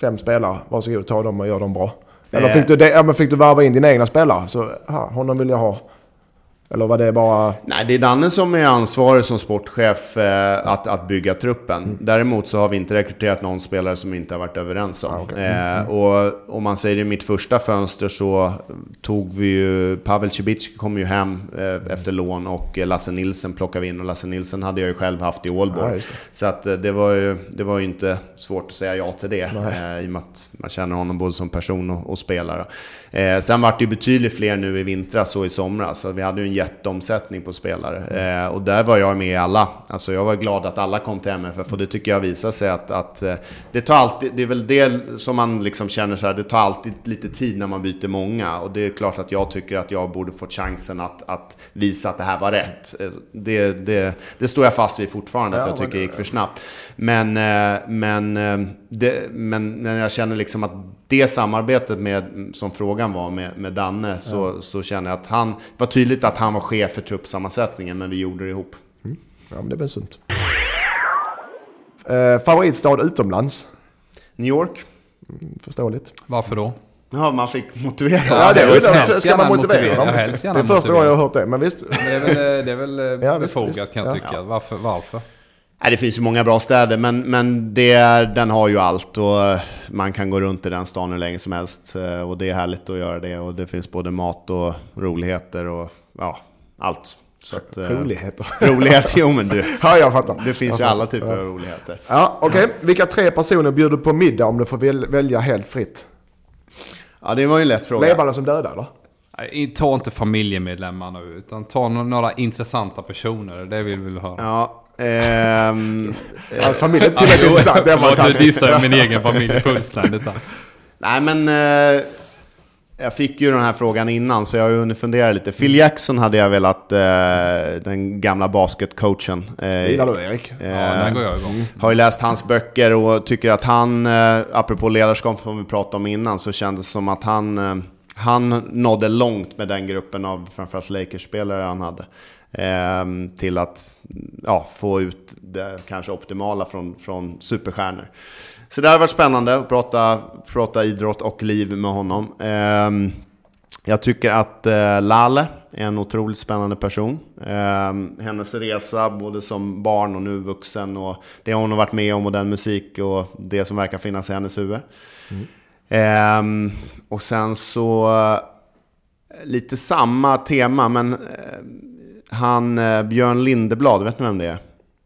fem spelare, varsågod ta dem och gör dem bra? Eller fick du, det, ja, men fick du varva in dina egna spelare? Så, aha, honom vill jag ha. Eller var det bara... Nej, det är Danne som är ansvarig som sportchef eh, att, att bygga truppen. Mm. Däremot så har vi inte rekryterat någon spelare som vi inte har varit överens om. Ah, okay. mm. eh, och om man säger i mitt första fönster så tog vi ju... Pavel Cibic kom ju hem eh, efter lån och Lasse Nilsen plockade vi in. Och Lasse Nilsen hade jag ju själv haft i Ålborg. Ah, så att eh, det var, ju, det var ju inte svårt att säga ja till det. Eh, I och med att man känner honom både som person och, och spelare. Eh, sen vart det ju betydligt fler nu i vintras och i somras. Vi hade ju en jätteomsättning på spelare. Eh, och där var jag med i alla. Alltså jag var glad att alla kom till MFF och det tycker jag visar sig att, att eh, det tar alltid, det är väl det som man liksom känner så här, det tar alltid lite tid när man byter många. Och det är klart att jag tycker att jag borde fått chansen att, att visa att det här var rätt. Eh, det, det, det står jag fast vid fortfarande, att Ja, jag tycker det gick för snabbt. Men, eh, men, eh, det, men, men jag känner liksom att det samarbetet med, som frågan var med, med Danne, så, så känner jag att han, det var tydligt att han var chef för truppsammansättningen, men vi gjorde det ihop. Ja, men det är väl sunt. Eh, favoritstad utomlands? New York? Förståeligt. Varför då? Ja, man fick motivera. Ja, det det. Ska gärna man motivera motivera. dem? Det är första gången jag har hört det, men visst. Men Det är väl, det är väl eh, [LAUGHS] Ja, befogat visst. kan jag Ja. tycka. Varför? varför? Nej, det finns ju många bra städer, men, men det är, den har ju allt och eh, man kan gå runt i den stan hur länge som helst. eh, Och det är härligt att göra det och det finns både mat och roligheter och ja, allt. Så att, eh, Roligheter. [LAUGHS] Roligheter, jo men du. [LAUGHS] Ja, jag fattar. Det finns ju alla typer av roligheter. Ja, okej. Vilka tre personer bjuder du på middag om du får väl, välja helt fritt? Ja, det var ju en lätt fråga. Levande som döda eller? Ta inte familjemedlemmar nu, utan ta några intressanta personer. Det vill vi höra. Ja, ehm, [LAUGHS] Alltså familjen är tillräckligt intressant. Det man Förlåt, nu dissar jag min egen familj fullständigt nej men... Eh, jag fick ju den här frågan innan, så jag har ju hunnit fundera lite. Phil Jackson hade jag velat, eh, den gamla basketcoachen. Eh, Gillar du Erik? Ja, där går jag igång. Har ju läst hans böcker och tycker att han, eh, apropå ledarskap som vi pratade om innan, så kändes det som att han, eh, han nådde långt med den gruppen av framförallt Lakers-spelare han hade. Eh, till att ja, få ut det kanske optimala från, från superstjärnor. Så det har varit spännande att prata, prata idrott och liv med honom. Eh, jag tycker att eh, Lale är en otroligt spännande person. Eh, hennes resa, både som barn och nu vuxen, och det hon har varit med om och den musik och det som verkar finnas i hennes huvud. Eh, och sen så, eh, lite samma tema, men eh, han eh, Björn Lindeblad, vet ni vem det är?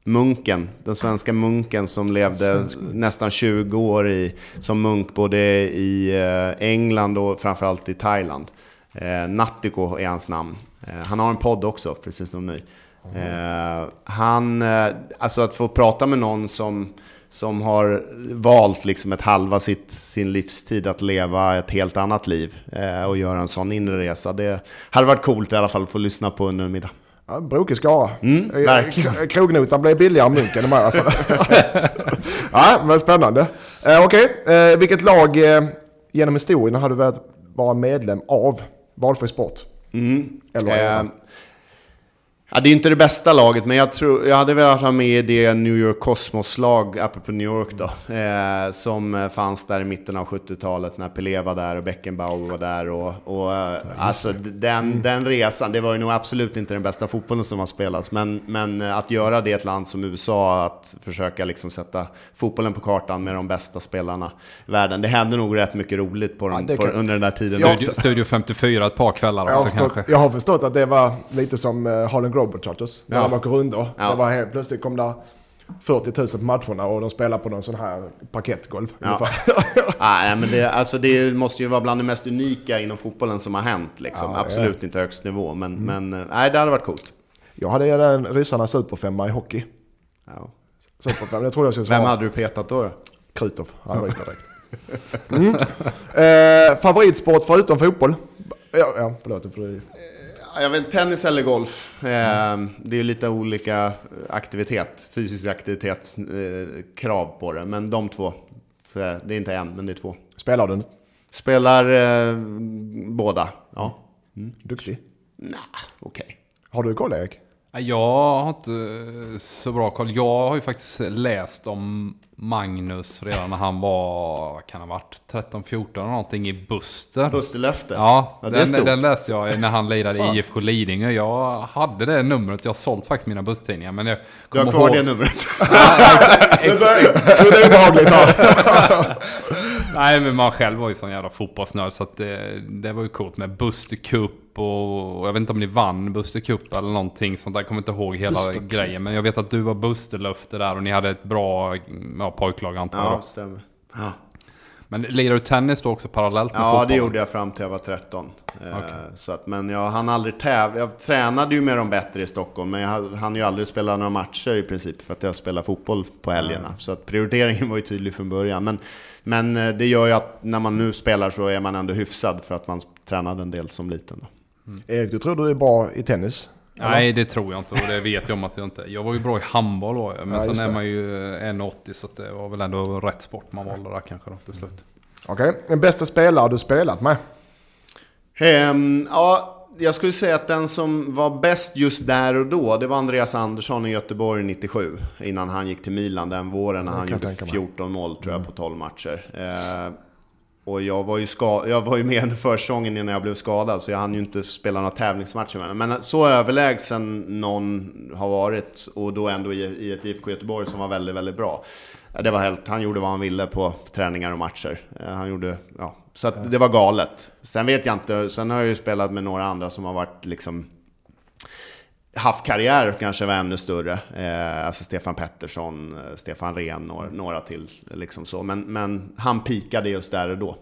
Munken, den svenska munken som levde nästan 20 år i, som munk både i eh, England och framförallt i Thailand. Eh, Nattiko är hans namn. Eh, han har en podd också, precis som ni. Eh, han, eh, alltså att få prata med någon som, som har valt liksom ett halva sitt, sin livstid att leva ett helt annat liv eh, och göra en sån inre resa. Det hade varit coolt i alla fall att få lyssna på under en middag. Ja, brokig skara. Mm, Eh, verkligen. k- Krognotan blev billigare än munken de här. ja, men spännande. Eh, Okej, eh, vilket lag eh, genom historien har du vara medlem av? Valfri sport? Eller Eh, ja, det är inte det bästa laget, men jag, tror, jag hade velat ha med det New York Cosmos-lag, apropå New York då, eh, som eh, fanns där i mitten av 70-talet när Pelé var där och Beckenbauer var där. Och, och, eh, alltså, d- den, den resan, det var ju nog absolut inte den bästa fotbollen som har spelats, men, men eh, att göra det i ett land som USA, att försöka liksom sätta fotbollen på kartan med de bästa spelarna i världen, det hände nog rätt mycket roligt på den, det på, under den där tiden Ja. Studio, Studio 54 ett par kvällar jag, har också förstått, kanske. jag har förstått att det var lite som uh, Harlem Globetrotters. När Ja. de åker rundor. Ja. Det var helt plötsligt kom där 40 000 på matcherna och de spelar på någon sån här parkettgolv. [LAUGHS] Ja. nej, men det, alltså det måste ju vara bland det mest unika inom fotbollen som har hänt. Liksom. Ja, Absolut inte högst nivå, men, men eh, nej, det hade varit coolt. jag hade ju den ryssarna superfemma i hockey. Ja. Superfemma, jag trodde jag skulle svara. Vem hade du petat då? då? Krutov. Han ryker direkt. [LAUGHS] Mm. Eh, favoritsport förutom fotboll? Ja, ja förlåt. För det, Ja, Jag vet tennis eller golf. Eh, det är ju lite olika aktivitet, fysisk aktivitetskrav eh, krav på det. Men de två. För det är inte en, men det är två. spelar du? Spelar eh, båda. Ja. Duktig. Nah, okej. Har du koll Erik? Jag har inte så bra koll. Jag har ju faktiskt läst om Magnus redan när han var, vad kan ha varit, 13-14 eller någonting i Buster. Busterlöfte. Ja, Ja, är den, den läste jag när han lirade i IFK Lidingö. Jag hade det numret, jag har sålt faktiskt mina busstidningar. Men jag Du har kvar ihåg- det numret? [LAUGHS] Det är obehagligt. [LAUGHS] Nej, men man själv var ju sån jävla fotbollsnörd så att det, det var ju coolt med Buster Cup och, och jag vet inte om ni vann Buster Cup eller någonting sånt där. Jag kommer inte ihåg hela Buster grejen. Men jag vet att du var Busterlöfte där och ni hade ett bra ja, pojklag antar jag. Ja, stämmer. Ja. Men lirar du tennis då också parallellt med Ja, fotbollen? det gjorde jag fram till jag var 13. Eh, Okej. Så att, men jag hann aldrig tävla. Jag tränade ju med dem bättre i Stockholm, men jag hann ju aldrig spela några matcher i princip för att jag spelar fotboll på helgerna. Så att prioriteringen var ju tydlig från början. Men, men eh, det gör ju att när man nu spelar så är man ändå hyfsad för att man tränade en del som liten. Då. Erik, du tror du är bra i tennis? Nej, det tror jag inte och det vet jag om att jag inte. Jag var ju bra i handboll var jag, men Ja, sen är det. man ju 1,80 så att det var väl ändå rätt sport man valde där kanske då till slut. Okej, den bästa spelare du spelat med? Ehm, ja, jag skulle säga att den som var bäst just där och då, det var Andreas Andersson i Göteborg 97. Innan han gick till Milan den våren när han gjorde tänka mig. Mm. 14 mål tror jag på 12 matcher. Eh, och jag var, ju ska, jag var ju med under försäsongen innan jag blev skadad, så jag hann ju inte spela några tävlingsmatcher med honom. Men så överlägsen någon har varit, och då ändå i, i ett IFK Göteborg som var väldigt, väldigt bra. Det var helt, han gjorde vad han ville på träningar och matcher. Eh, Han gjorde, ja, så att det var galet. Sen vet jag inte, sen har jag ju spelat med några andra som har varit liksom haft karriär och kanske var ännu större. Eh, alltså Stefan Pettersson, eh, Stefan Rehn, några, några till. Liksom så. Men, men han pikade just där och då.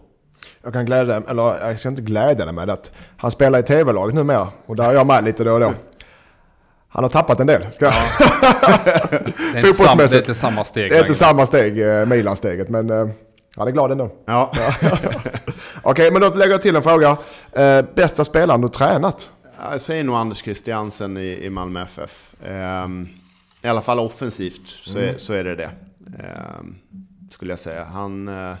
Jag kan glädja eller jag ska inte glädja dig med att han spelar i tv-laget numera. Och där är jag med lite då och då. Han har tappat en del. Ska [LAUGHS] Det är, inte sam, det är inte samma steg Det är inte längre. samma steg, eh, Milan-steget, men eh, han är glad ändå. Ja. [LAUGHS] Okej, men då lägger jag till en fråga. Eh, bästa spelaren du tränat? Jag säger nog Anders Christiansen i, i Malmö FF. Ehm, I alla fall offensivt så, är, så är det det. Ehm, skulle jag säga. Han, eh,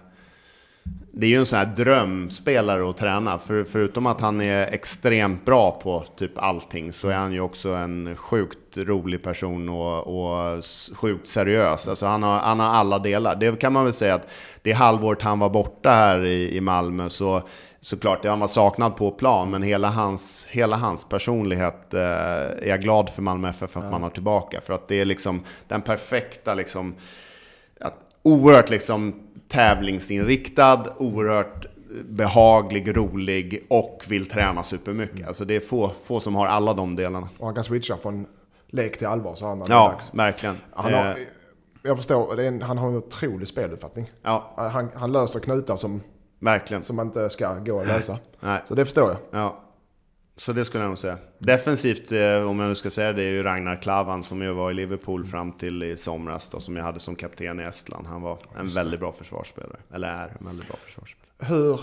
det är ju en sån här drömspelare att träna. För, förutom att han är extremt bra på typ allting så är han ju också en sjukt rolig person och, och sjukt seriös. Alltså han, har, han har alla delar. Det kan man väl säga att det halvåret han var borta här i, i Malmö så såklart, han var saknad på plan, men hela hans, hela hans personlighet eh, är jag glad för Malmö FF att man har tillbaka. För att det är liksom den perfekta liksom att, oerhört liksom tävlingsinriktad, oerhört behaglig, rolig och vill träna supermycket. Alltså det är få, få som har alla de delarna. Och han kan switcha från lek till allvar så han Ja, dags. verkligen. Han har, Eh, jag förstår, en, han har en otrolig speluppfattning. ja, Han, han löser knutar som, verkligen. som man inte ska gå och lösa. Nej. Så det förstår jag. Ja. Så det skulle jag nog säga. Defensivt, eh, om jag nu ska säga det, är ju Ragnar Klavan som ju var i Liverpool fram till i somras då, som jag hade som kapten i Estland. Han var en väldigt bra försvarsspelare. Eller är en väldigt bra försvarsspelare. Hur,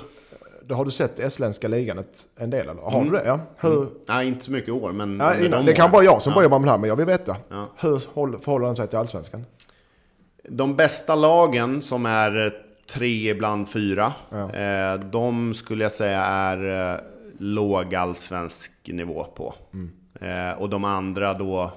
då har du sett estländska ligan ett, en del eller? Har du det? Ja. Hur, Nej, inte så mycket i år, men under innan, de det kan vara jag som Ja. börjar med det här, men jag vill veta. Ja. Hur håll- förhåller han sig till allsvenskan? De bästa lagen som är tre, ibland fyra, Ja. eh, de skulle jag säga är eh, låg allsvensk nivå på. Eh, och de andra då,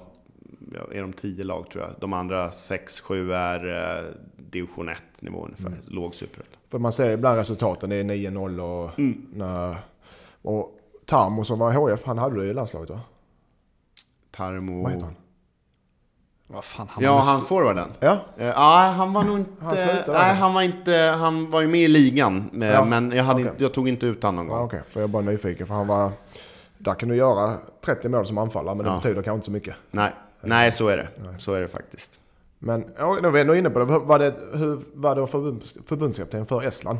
är de tio lag tror jag. De andra sex, sju är eh, division 1 nivå ungefär, låg superettan. För man ser ibland resultaten, det är 9-0 och... Mm. När, och Tarmo som var HF, han hade du i landslaget va? Tarmo... Vad heter han? Vad fan, han Ja, han forwarden. Ja, Eh, Ja, han var nog inte... Han nej, han var inte... Han var ju med i ligan. eh, Ja, Men jag, hade okej. inte, jag tog inte ut honom någon ja gång. okej. För jag är bara nyfiken, för han var... Där kan du göra 30 mål som anfallare, men det Ja. betyder kanske inte så mycket. Nej, nej så är det. Så är det faktiskt. Men ja, nu är vi ändå inne på det. Var det, hur var det förbunds, förbundskapten för Estland?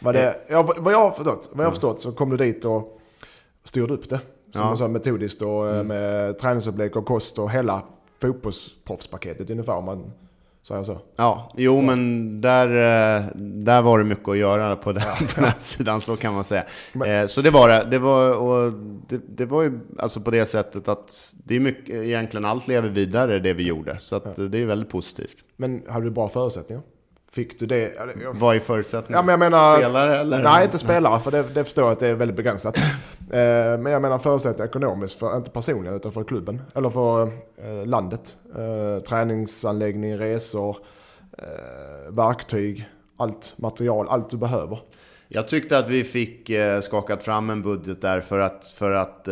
Var Eh. det, ja, vad jag har förstått, vad jag har förstått så kom du dit och styrde upp det. Som Ja. man sa metodiskt och Mm. eh, med träningsupplägg och kost och hela fotbollsproffspaketet ungefär om man säger så. Ja, jo men där, eh, där var det mycket att göra på den, [LAUGHS] på den sidan, så kan man säga. Eh, Så det var det. Det var, och det, det var ju alltså på det sättet att det är mycket, egentligen allt lever vidare det vi gjorde. Så att det är väldigt positivt. Men hade du bra förutsättningar? Fick du det? Vad är förutsättningen? Ja, men jag menar... Spelare eller? Nej, inte spelare, för det, det förstår jag att det är väldigt begränsat. Eh, men jag menar förutsättningar ekonomiskt, för, inte personligen utan för klubben. Eller för eh, landet. Eh, träningsanläggning, resor, verktyg, allt material, allt du behöver. Jag tyckte att vi fick skakat fram en budget där för att, för att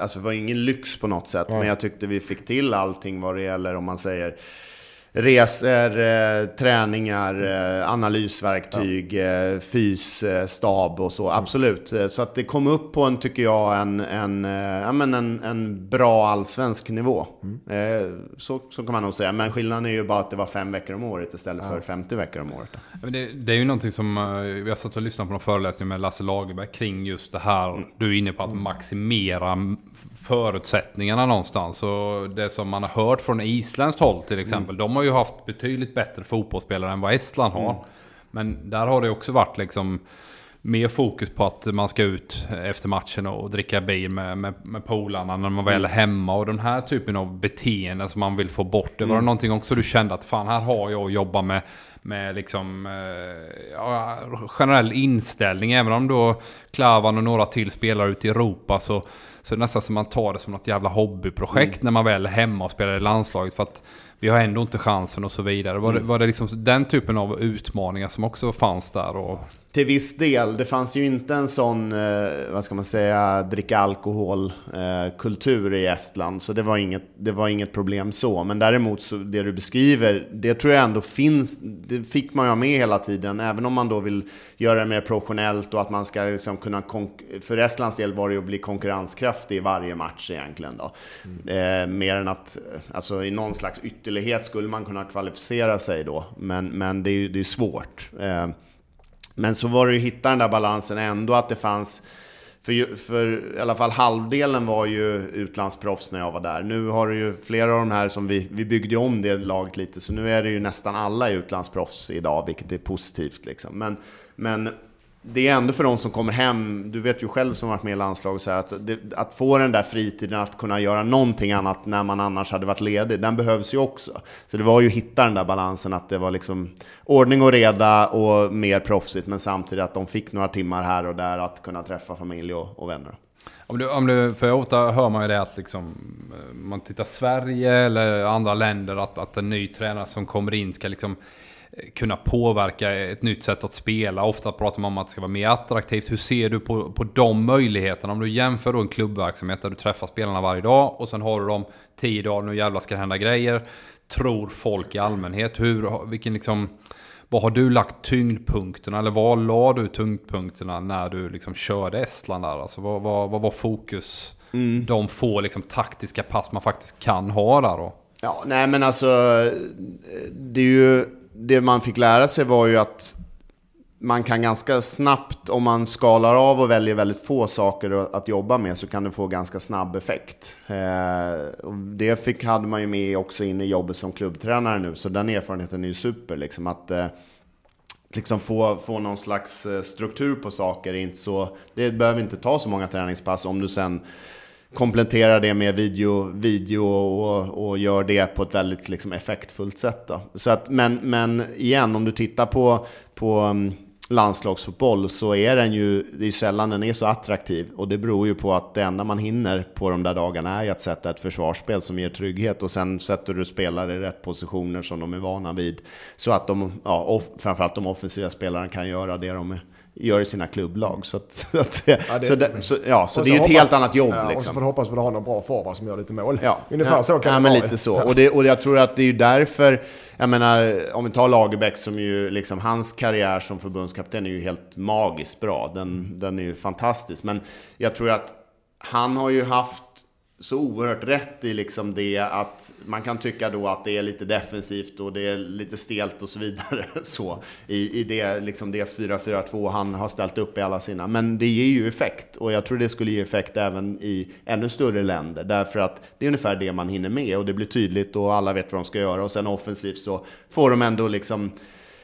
alltså det var ingen lyx på något sätt, men jag tyckte vi fick till allting vad det gäller om man säger resor, eh, träningar, eh, analysverktyg, eh, fys, stab och så. Absolut. Så att det kom upp på en, tycker jag, en, en, ja, men en, en bra allsvensk nivå. Eh, så, så kan man nog säga. Men skillnaden är ju bara att det var fem veckor om året istället för 50 veckor om året. Men det, det är ju någonting som, vi har satt och lyssnat på någon föreläsning med Lasse Lagerberg kring just det här. Du är inne på att maximera m- förutsättningarna någonstans. Och det som man har hört från isländskt håll till exempel. De har ju haft betydligt bättre fotbollsspelare än vad Estland har. Men där har det också varit liksom mer fokus på att man ska ut efter matchen och dricka bil med, med, med polarna när man väl är hemma. Och den här typen av beteenden som man vill få bort. Det var det någonting också du kände att fan här har jag att jobba med, med liksom, eh, ja, generell inställning. Även om då Klavan och några till spelar ute i Europa så, så är det nästan som man tar det som något jävla hobbyprojekt när man väl är hemma och spelar i landslaget. För att vi har ändå inte chansen och så vidare. Var, det, var det liksom den typen av utmaningar som också fanns där? Och, Till viss del. Det fanns ju inte en sån, eh, vad ska man säga, dricka alkohol-kultur i Estland. Så det var, inget, det var inget problem så. Men däremot, så det du beskriver, det tror jag ändå finns. Det fick man ju med hela tiden. Även om man då vill göra det mer professionellt och att man ska liksom kunna... För Estlands del var det ju att bli konkurrenskraftig i varje match egentligen då. Eh, mer än att, alltså i någon slags ytterlighet skulle man kunna kvalificera sig då. Men, men det är ju det är svårt. Eh, men så var det ju att hitta den där balansen ändå, att det fanns... För, för i alla fall halvdelen var ju utlandsproffs när jag var där. Nu har du ju flera av de här som vi... Vi byggde ju om det laget lite, så nu är det ju nästan alla utlandsproffs idag, vilket är positivt liksom. Men, men det är ändå för de som kommer hem, du vet ju själv som varit med i landslaget, så här, att, det, att få den där fritiden att kunna göra någonting annat när man annars hade varit ledig, den behövs ju också. Så det var ju att hitta den där balansen, att det var liksom ordning och reda och mer proffsigt, men samtidigt att de fick några timmar här och där att kunna träffa familj och, och vänner. Om du, om du, för ofta hör man ju det att liksom, eh, man tittar Sverige eller andra länder, att, att en ny tränare som kommer in ska liksom kunna påverka ett nytt sätt att spela. Ofta pratar man om att det ska vara mer attraktivt. Hur ser du på, på de möjligheterna? Om du jämför då en klubbverksamhet där du träffar spelarna varje dag och sen har du dem tio dagar, nu jävlar ska det hända grejer. Tror folk i allmänhet. Hur, vilken liksom, vad har du lagt tyngdpunkterna, eller var la du tyngdpunkterna när du liksom körde Estland där? Alltså vad, vad, vad var fokus? De få liksom taktiska pass man faktiskt kan ha där då? Ja, nej men alltså, det är ju, det man fick lära sig var ju att man kan ganska snabbt, om man skalar av och väljer väldigt få saker att jobba med, så kan det få ganska snabb effekt. Eh, det fick, hade man ju med också in i jobbet som klubbtränare nu, så den erfarenheten är ju super. Liksom, att eh, liksom få, få någon slags eh, struktur på saker är inte så... Det behöver inte ta så många träningspass om du sen kompletterar det med video, video och, och gör det på ett väldigt liksom, effektfullt sätt. Då. Så att, men, men igen, om du tittar på, på mm, landslagsfotboll så är den ju, det är sällan den är så attraktiv. Och det beror ju på att det enda man hinner på de där dagarna är ju att sätta ett försvarsspel som ger trygghet. Och sen sätter du spelare i rätt positioner som de är vana vid. Så att de, ja, off, framförallt de offensiva spelarna kan göra det de är gör i sina klubblag. Så, att, [LAUGHS] så, att, det är så, det, så, ja, så det är ju ett hoppas- helt annat jobb. Ja, Och så liksom. får du hoppas på att har någon bra forward som gör lite mål. Ja, Ungefär ja, så kan ja, det men vara. lite så. Och, det, och jag tror att det är ju därför, jag menar, om vi tar Lagerbäck som ju, liksom, hans karriär som förbundskapten är ju helt magiskt bra. Den, den är ju fantastisk. Men jag tror att han har ju haft så oerhört rätt i liksom det att man kan tycka då att det är lite defensivt och det är lite stelt och så vidare [LAUGHS] så i, i det, liksom det 4-4-2 han har ställt upp i alla sina. Men det ger ju effekt och jag tror det skulle ge effekt även i ännu större länder därför att det är ungefär det man hinner med och det blir tydligt och alla vet vad de ska göra och sen offensivt så får de ändå liksom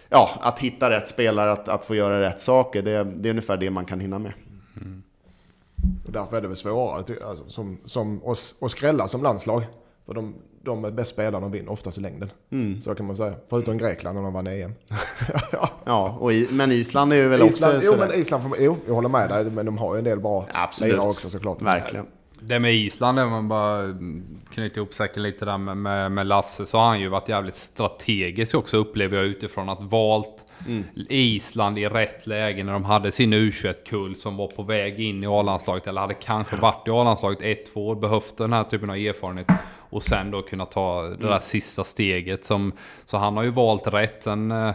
Ja, att hitta rätt spelare, att, att få göra rätt saker, det, det är ungefär det man kan hinna med. Och därför är det väl svårare alltså, som, som, att, att skrälla som landslag. För de, de är bäst spelarna och vinner oftast i längden. Mm. Så kan man säga. Förutom Grekland när de vann EM. [LAUGHS] ja. Ja, och i, men Island är ju väl Island, också jo, men Island får, jo, jag håller med dig. Men de har ju en del bra Absolut. lirare också såklart. Verkligen. Det med Island, om man bara knyter ihop säkert lite där med, med, med Lasse, så har han ju varit jävligt strategisk också upplever jag utifrån att valt Mm. Island i rätt läge när de hade sin U21-kull som var på väg in i A-landslaget. Eller hade kanske varit i A-landslaget ett, två år. Behövt den här typen av erfarenhet. Och sen då kunna ta det där mm. sista steget. Som, så han har ju valt rätt. Sen, eh,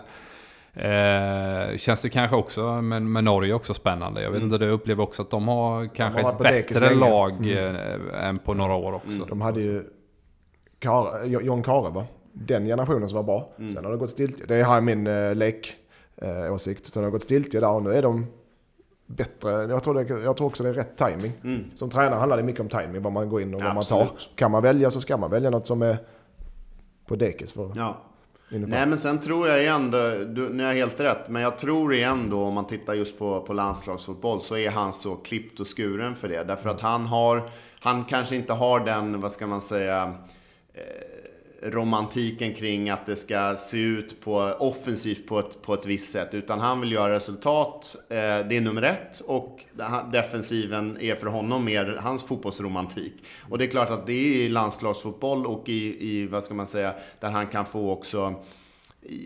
Eh, känns det kanske också, men med Norge också spännande. Jag vet mm. inte, du upplever också att de har kanske de har ett bättre lag mm. eh, än på några år också. Mm. De hade ju Kare, John Kare va? Den generationen som var bra. Mm. Sen har det gått stiltje. Det är min eh, lek eh, åsikt. Sen har det gått stiltje där och nu är de bättre. Jag tror, det, jag tror också det är rätt timing. Mm. Som tränare handlar det mycket om timing, vad man går in och vad Absolut. man tar. Kan man välja så ska man välja något som är på dekis för ja. Ungefär. Nej men sen tror jag igen, du, ni har helt rätt, men jag tror igen då om man tittar just på, på landslagsfotboll så är han så klippt och skuren för det. Därför att han har, han kanske inte har den, vad ska man säga, eh, romantiken kring att det ska se ut på offensivt på ett, på ett visst sätt. Utan han vill göra resultat, eh, det är nummer ett. Och defensiven är för honom mer hans fotbollsromantik. Och det är klart att det är i landslagsfotboll och i, i vad ska man säga, där han kan få också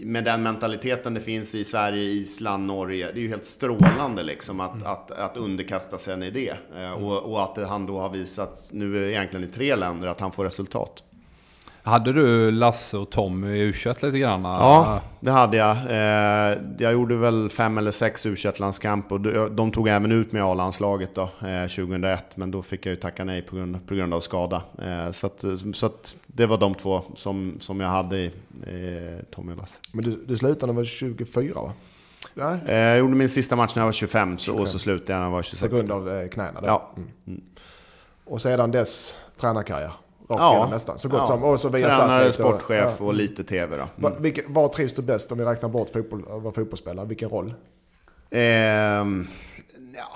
med den mentaliteten det finns i Sverige, Island, Norge. Det är ju helt strålande liksom att, mm. att, att underkasta sig en idé. Eh, och, och, att han då har visat, nu egentligen i tre länder, att han får resultat. Hade du Lasse och Tommy i u lite grann? Ja, det hade jag. Eh, jag gjorde väl fem eller sex u landskamp och de tog även ut mig i A-landslaget då, 2001. Eh, Men då fick jag ju tacka nej på grund, på grund av skada. Eh, så att, så att det var de två som, som jag hade i Tommy och Lasse. Men du, du slutade när du var 24 va? Jag gjorde min sista match när jag var 25, 25. och så slutade jag när jag var 26. På grund av knäna? Då. Ja. Mm. Och sedan dess tränarkarriär? Ja, nästan. Så gott ja. som. Och så via Tränare, sportchef och, och lite TV då. Mm. Var, var trivs du bäst om vi räknar bort fotboll, vara fotbollsspelare? Vilken roll? Ehm, ja.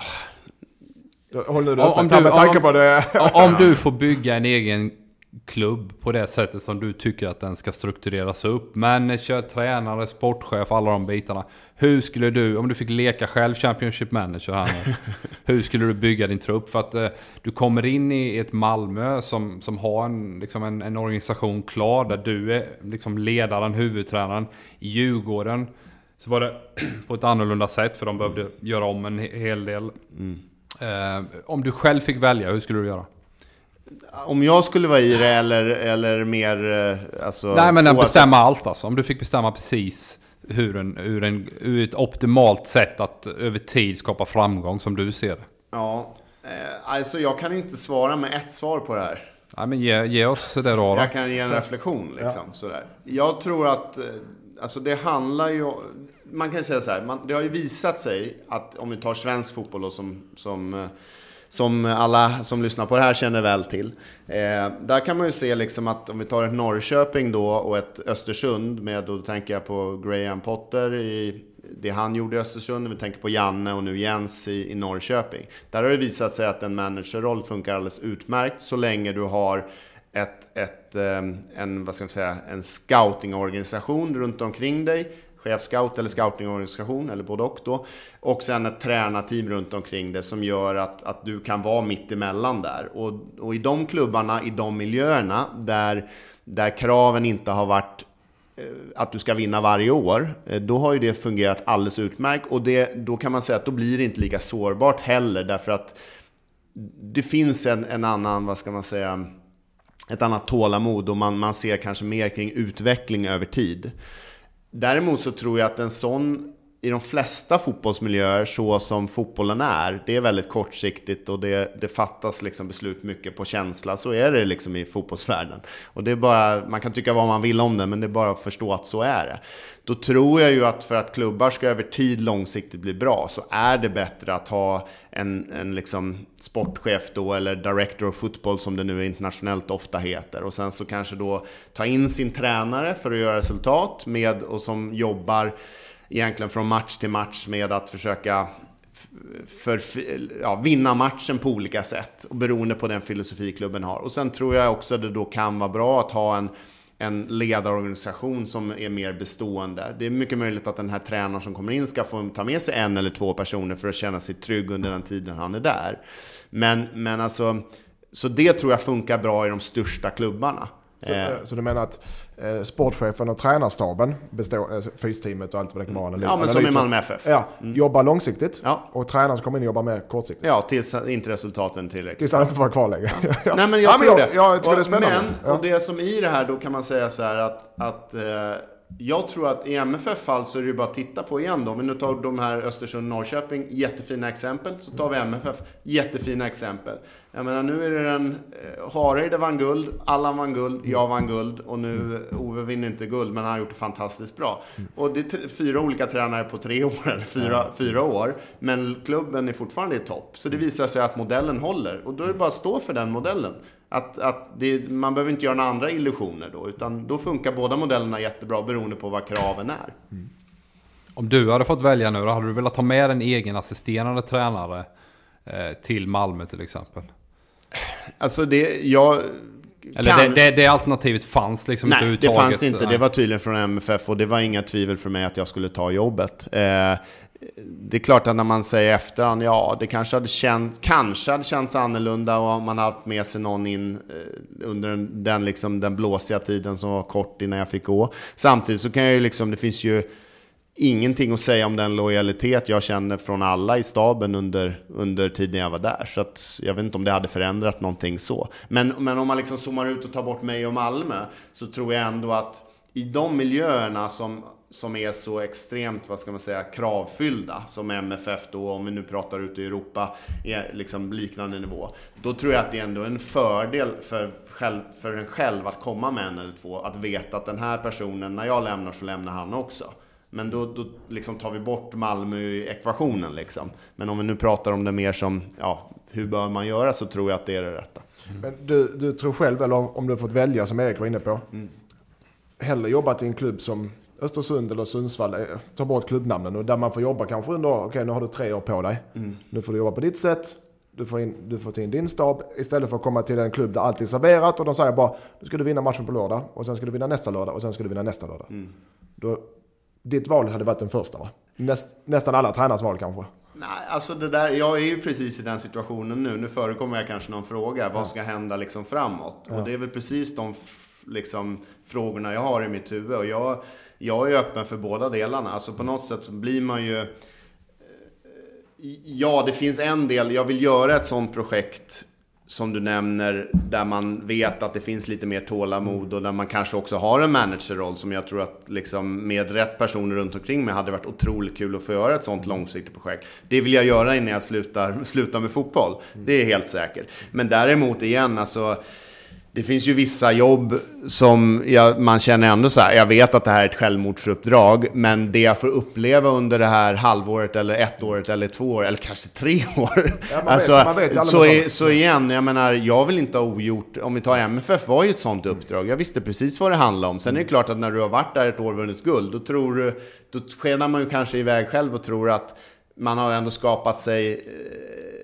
Håller du om, du, på det? om du får bygga en egen klubb på det sättet som du tycker att den ska struktureras upp. Manager, tränare, sportchef, alla de bitarna. Hur skulle du, om du fick leka själv Championship Manager här nu, [LAUGHS] Hur skulle du bygga din trupp? För att eh, du kommer in i ett Malmö som, som har en, liksom en, en organisation klar där du är liksom ledaren, huvudtränaren. I Djurgården så var det [CLEARS THROAT] på ett annorlunda sätt för de behövde göra om en hel del. Mm. Eh, om du själv fick välja, hur skulle du göra? Om jag skulle vara i det eller, eller mer... Eh, alltså, Nej men oavsett... bestämma allt alltså. Om du fick bestämma precis hur, en, hur, en, hur ett optimalt sätt att över tid skapa framgång som du ser det. Ja, eh, alltså jag kan inte svara med ett svar på det här. Nej men ge, ge oss det då, Jag kan ge en reflektion liksom. Ja. Sådär. Jag tror att, eh, alltså det handlar ju man kan säga så här, man, det har ju visat sig att om vi tar svensk fotboll då som, som som alla som lyssnar på det här känner väl till. Eh, där kan man ju se liksom att om vi tar ett Norrköping då och ett Östersund med, då tänker jag på Graham Potter i det han gjorde i Östersund, vi tänker på Janne och nu Jens i, i Norrköping. Där har det visat sig att en managerroll funkar alldeles utmärkt så länge du har ett, ett, eh, en, vad ska man säga, en scoutingorganisation runt omkring dig chefscout eller scoutingorganisation, eller både och då. Och sen ett tränarteam runt omkring det som gör att, att du kan vara mitt emellan där. Och, och i de klubbarna, i de miljöerna, där, där kraven inte har varit eh, att du ska vinna varje år, eh, då har ju det fungerat alldeles utmärkt. Och det, då kan man säga att då blir det inte lika sårbart heller, därför att det finns en, en annan, vad ska man säga, ett annat tålamod och man, man ser kanske mer kring utveckling över tid. Däremot så tror jag att en sån, i de flesta fotbollsmiljöer, så som fotbollen är, det är väldigt kortsiktigt och det, det fattas liksom beslut mycket på känsla. Så är det liksom i fotbollsvärlden. Och det är bara, man kan tycka vad man vill om det, men det är bara att förstå att så är det. Då tror jag ju att för att klubbar ska över tid långsiktigt bli bra så är det bättre att ha en, en liksom sportchef då eller director of football som det nu internationellt ofta heter. Och sen så kanske då ta in sin tränare för att göra resultat med och som jobbar egentligen från match till match med att försöka för, ja, vinna matchen på olika sätt. Och beroende på den filosofi klubben har. Och sen tror jag också att det då kan vara bra att ha en en ledarorganisation som är mer bestående. Det är mycket möjligt att den här tränaren som kommer in ska få ta med sig en eller två personer för att känna sig trygg under den tiden han är där. Men, men alltså, så det tror jag funkar bra i de största klubbarna. Så, Eh. så du menar att sportchefen och tränarstaben, består, eh, fysteamet och allt vad det kan vara. Ja, men som i Malmö FF. Ja, jobbar långsiktigt. Ja. Och tränaren som kommer in jobbar mer kortsiktigt. Ja, tills inte resultaten tillräckligt. Tills han inte får vara kvar längre. ja. [LAUGHS] Nej men jag ja, tror jag, det. Jag tycker och, det är spännande. Men, och det som i det här då kan man säga så här att, att eh, jag tror att i MFF fall så är det ju bara att titta på igen då. Men nu tar de här Östersund-Norrköping, jättefina exempel. Så tar vi MFF, jättefina exempel. Jag menar nu är det den, eh, Hareide vann guld, Allan vann guld, jag vann guld och nu Ove vinner inte guld men han har gjort det fantastiskt bra. Och det är fyra olika tränare på tre [LAUGHS] år, eller fyra, fyra år. Men klubben är fortfarande i topp. Så det visar sig att modellen håller. Och då är det bara att stå för den modellen. Att, att det, man behöver inte göra några andra illusioner då, utan då funkar båda modellerna jättebra beroende på vad kraven är. Om du hade fått välja nu då, hade du velat ta med en egen assisterande tränare eh, till Malmö till exempel? Alltså det, jag... Eller kan- det, det, det alternativet fanns liksom inte Nej, det fanns inte. Det Nej. var tydligen från MFF och det var inga tvivel för mig att jag skulle ta jobbet. Eh, det är klart att när man säger efterhand, ja, det kanske hade, känt, kanske hade känts annorlunda om man haft med sig någon in eh, under den, den, liksom, den blåsiga tiden som var kort innan jag fick gå. Samtidigt så kan jag ju liksom, det finns ju ingenting att säga om den lojalitet jag känner från alla i staben under, under tiden jag var där. Så att jag vet inte om det hade förändrat någonting så. Men, men om man liksom zoomar ut och tar bort mig och Malmö så tror jag ändå att i de miljöerna som, som är så extremt, vad ska man säga, kravfyllda som MFF då, om vi nu pratar ute i Europa, är liksom liknande nivå. Då tror jag att det är ändå en fördel för, själv, för en själv att komma med en eller två, att veta att den här personen, när jag lämnar så lämnar han också. Men då, då liksom tar vi bort Malmö i ekvationen. Liksom. Men om vi nu pratar om det mer som, ja, hur bör man göra så tror jag att det är det rätta. Men du, du tror själv, eller om du fått välja som Erik var inne på. Hellre jobbat i en klubb som Östersund eller Sundsvall, eh, ta bort klubbnamnen och där man får jobba kanske under, okej nu har du tre år på dig. Nu får du jobba på ditt sätt, du får, in, du får ta in din stab istället för att komma till en klubb där allt är serverat och de säger bara nu ska du vinna matchen på lördag och sen ska du vinna nästa lördag och sen ska du vinna nästa lördag. Då, ditt val hade varit den första va? Näst, nästan alla tränarens val kanske. Nej, alltså det där, jag är ju precis i den situationen nu. Nu förekommer jag kanske någon fråga. Vad ska hända liksom framåt? Och det är väl precis de liksom, frågorna jag har i mitt huvud. Och jag, jag är öppen för båda delarna. Alltså på något sätt så blir man ju... Eh, ja, det finns en del. Jag vill göra ett sånt projekt som du nämner, där man vet att det finns lite mer tålamod och där man kanske också har en managerroll som jag tror att liksom med rätt personer runt omkring mig hade varit otroligt kul att få göra ett sånt långsiktigt projekt. Det vill jag göra innan jag slutar, [LAUGHS] slutar med fotboll. Det är helt säkert. Men däremot igen, alltså det finns ju vissa jobb som jag, man känner ändå så här, jag vet att det här är ett självmordsuppdrag, men det jag får uppleva under det här halvåret eller ett året eller två år, eller kanske tre år. Ja, man vet- alltså, man vet aldrig så, som- så igen, jag menar, jag vill inte ha ogjort, om vi tar MFF var ju ett sånt uppdrag, jag visste precis vad det handlade om. Sen är det klart att när du har varit där ett år och vunnit guld, då tror du, då skenar man ju kanske iväg själv och tror att man har ändå skapat sig eh,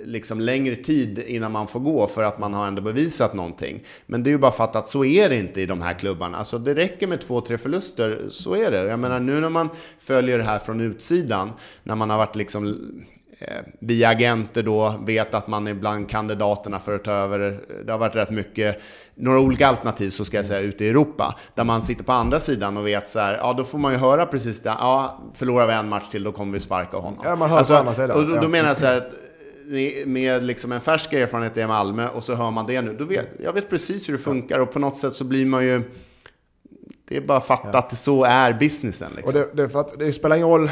liksom längre tid innan man får gå för att man har ändå bevisat någonting. Men det är ju bara för att så är det inte i de här klubbarna. Alltså det räcker med två, tre förluster, så är det. Jag menar nu när man följer det här från utsidan, när man har varit liksom eh, via agenter då, vet att man är bland kandidaterna för att ta över. Det har varit rätt mycket, några olika alternativ så ska jag säga, ute i Europa. Där man sitter på andra sidan och vet så här, ja då får man ju höra precis det. Ja, förlorar vi en match till då kommer vi sparka honom. Ja, man hör på andra sidan. Och då, då menar jag så här, med liksom en färsk erfarenhet i Malmö och så hör man det nu. Då vet, jag vet precis hur det funkar och på något sätt så blir man ju... Det är bara att fatta att så är businessen. Och Liksom. det, det, att det spelar ingen roll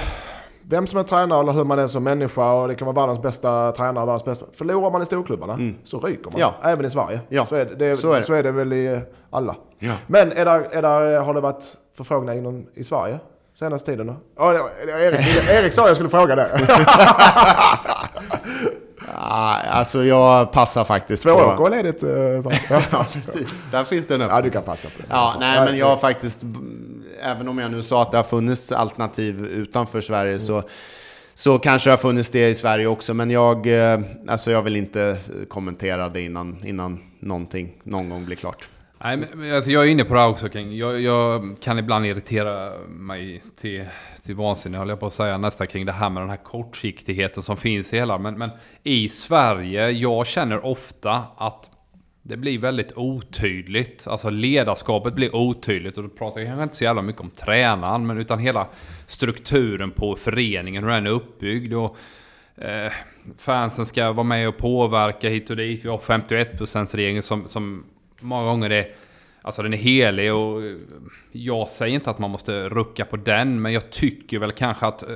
vem som är tränare eller hur man är som människa och det kan vara världens bästa tränare, världens bästa. Förlorar man i storklubbarna så ryker man. Mm. Ja. Även i Sverige. Ja, Så, är det, det, så är det. så är det väl i alla. Ja. Men är där, är där, har det varit förfrågningar inom, i Sverige senaste tiden? Då? Ja, det, det, Erik, [LAUGHS] Erik sa jag skulle fråga det. [LAUGHS] Ja, alltså jag passar faktiskt Två på... ledigt. eh, så. [LAUGHS] Ja, precis. Där finns det en Ja, du kan passa på det. Ja, nej men jag har faktiskt, även om jag nu sa att det har funnits alternativ utanför Sverige så, så kanske det har funnits det i Sverige också. Men jag, eh, alltså jag vill inte kommentera det innan, innan någonting någon gång blir klart. Nej, men- alltså, jag är inne på det här också kring. Jag, jag kan ibland irritera mig till, till vansinne, höll jag på att säga, nästan kring det här med den här kortsiktigheten som finns i hela. Men, men i Sverige, jag känner ofta att det blir väldigt otydligt. Alltså ledarskapet blir otydligt och då pratar jag kanske inte så jävla mycket om tränaren men utan hela strukturen på föreningen, hur den är uppbyggd. Och, eh, fansen ska vara med och påverka hit och dit. Vi har 51%-regeln som, som många gånger är Alltså den är helig och eh, jag säger inte att man måste rucka på den men jag tycker väl kanske att eh,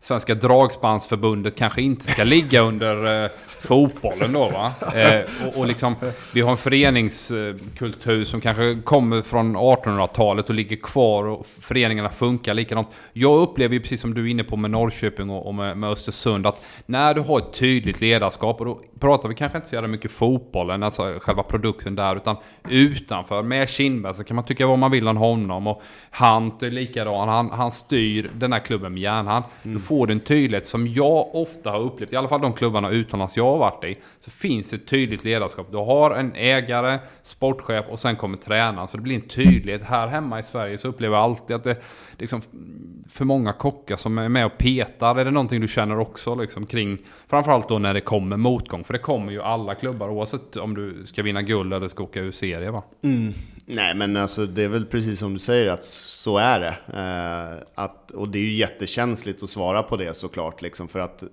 Svenska Dragsbandsförbundet kanske inte ska ligga under eh, fotbollen då va. Eh, och, och liksom, vi har en föreningskultur som kanske kommer från 1800-talet och ligger kvar och föreningarna funkar likadant. Jag upplever ju precis som du är inne på med Norrköping och, och med, med, Östersund att när du har ett tydligt ledarskap och då pratar vi kanske inte så jävla mycket fotbollen, alltså själva produkten där, utan utanför med Kindberg så kan man tycka vad man vill om honom och Hunt är likadan, han, han styr den här klubben med järnhand. Mm. Då får du en tydlighet som jag ofta har upplevt, i alla fall de klubbarna utomlands jag har varit i, så finns ett tydligt ledarskap. Du har en ägare, sportchef och sen kommer tränaren. Så det blir en tydlighet. Här hemma i Sverige så upplever jag alltid att det är liksom för många kockar som är med och petar. Är det någonting du känner också liksom kring, framförallt då när det kommer motgång? För det kommer ju alla klubbar oavsett om du ska vinna guld eller ska åka ur serie va? Mm. Nej men alltså det är väl precis som du säger att så är det. Eh, att, och det är ju jättekänsligt att svara på det såklart. Liksom, för, att,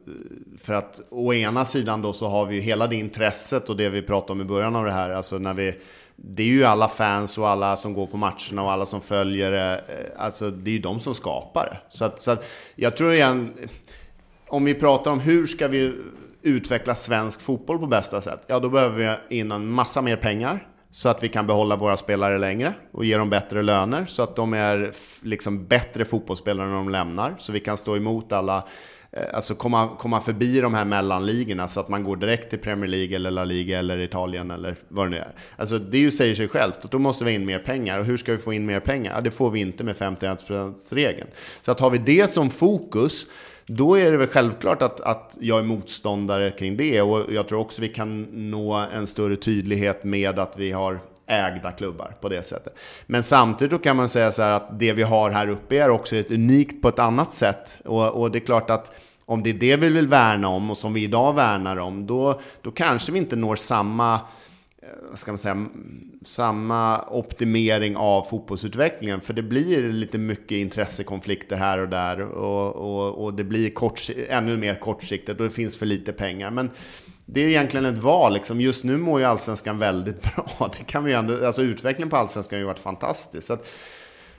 för att å ena sidan då så har vi ju hela det intresset och det vi pratade om i början av det här. Alltså när vi, det är ju alla fans och alla som går på matcherna och alla som följer det. Eh, alltså det är ju de som skapar det. Så, att, så att jag tror igen, om vi pratar om hur ska vi utveckla svensk fotboll på bästa sätt? Ja, då behöver vi in en massa mer pengar så att vi kan behålla våra spelare längre och ge dem bättre löner så att de är liksom bättre fotbollsspelare när de lämnar. Så vi kan stå emot alla, eh, alltså komma, komma förbi de här mellanligorna så att man går direkt till Premier League eller La Liga eller Italien eller vad det nu är. Alltså det ju säger sig självt att då måste vi in mer pengar. Och hur ska vi få in mer pengar? Ja, det får vi inte med 51%-regeln. Så att har vi det som fokus då är det väl självklart att, att jag är motståndare kring det. Och jag tror också vi kan nå en större tydlighet med att vi har ägda klubbar på det sättet. Men samtidigt kan man säga så här att det vi har här uppe är också ett unikt på ett annat sätt. Och, och det är klart att om det är det vi vill värna om och som vi idag värnar om, då, då kanske vi inte når samma Eh, vad ska man säga, samma optimering av fotbollsutvecklingen. För det blir lite mycket intressekonflikter här och där och, och, och det blir kort, ännu mer kortsiktigt och det finns för lite pengar. Men det är egentligen ett val. Liksom. Just nu mår ju allsvenskan väldigt [LAUGHS] bra. Det kan vi ändå, alltså utvecklingen på allsvenskan har ju varit fantastisk. Så att,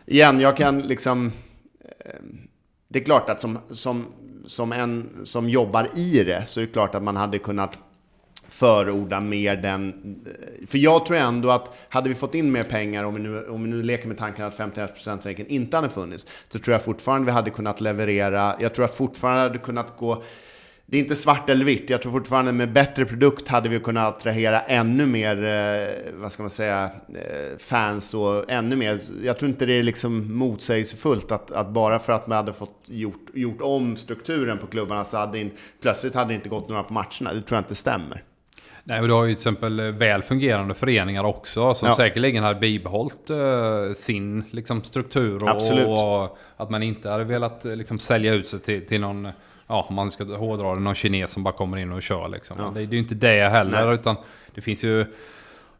igen, jag kan liksom... Eh, det är klart att som, som, som en som jobbar i det så är det klart att man hade kunnat förorda mer den... Eh, för jag tror ändå att hade vi fått in mer pengar, om vi nu, om vi nu leker med tanken att 51%-regeln inte hade funnits, så tror jag fortfarande vi hade kunnat leverera. Jag tror att fortfarande hade kunnat gå... Det är inte svart eller vitt. Jag tror fortfarande med bättre produkt hade vi kunnat attrahera ännu mer, eh, vad ska man säga, eh, fans och ännu mer. Jag tror inte det är liksom motsägelsefullt att, att bara för att man hade fått gjort, gjort om strukturen på klubbarna så hade in, plötsligt hade det inte gått några på matcherna. Det tror jag inte stämmer. Nej, och du har ju till exempel väl fungerande föreningar också som ja. säkerligen hade bibehållit uh, sin liksom, struktur. Och, och, att man inte hade velat liksom, sälja ut sig till, till någon, ja om man ska hårdra det, någon kines som bara kommer in och kör. Liksom. Ja. Det, det är ju inte det heller, Nej. utan det finns ju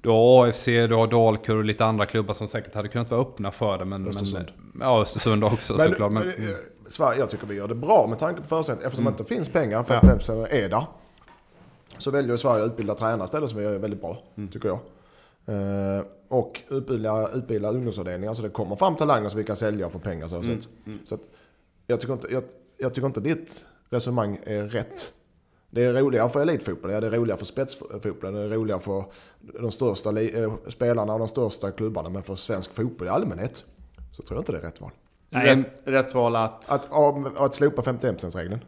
du har AFC, du har Dalkurd och lite andra klubbar som säkert hade kunnat vara öppna för det. Men, Östersund. Men, ja, Östersund också men, såklart. Men, men, Sverige, jag tycker vi gör det bra med tanke på förutsättningarna. Eftersom mm. det inte finns pengar för att ja. är där så väljer Sverige att utbilda tränare istället som är väldigt bra, mm. tycker jag. Uh, och utbilda, utbilda ungdomsavdelningar så det kommer fram talanger som vi kan sälja och få pengar. Så, mm. Mm. så att, jag, tycker inte, jag, jag tycker inte ditt resonemang är rätt. Det är roligare för elitfotbollen, ja, det är roligare för spetsfotbollen, det är roligare för de största eh, spelarna och de största klubbarna. Men för svensk fotboll i allmänhet så tror jag inte det är rätt val. Nej, rätt, rätt val att... Att, att, att slopa 51%-regeln.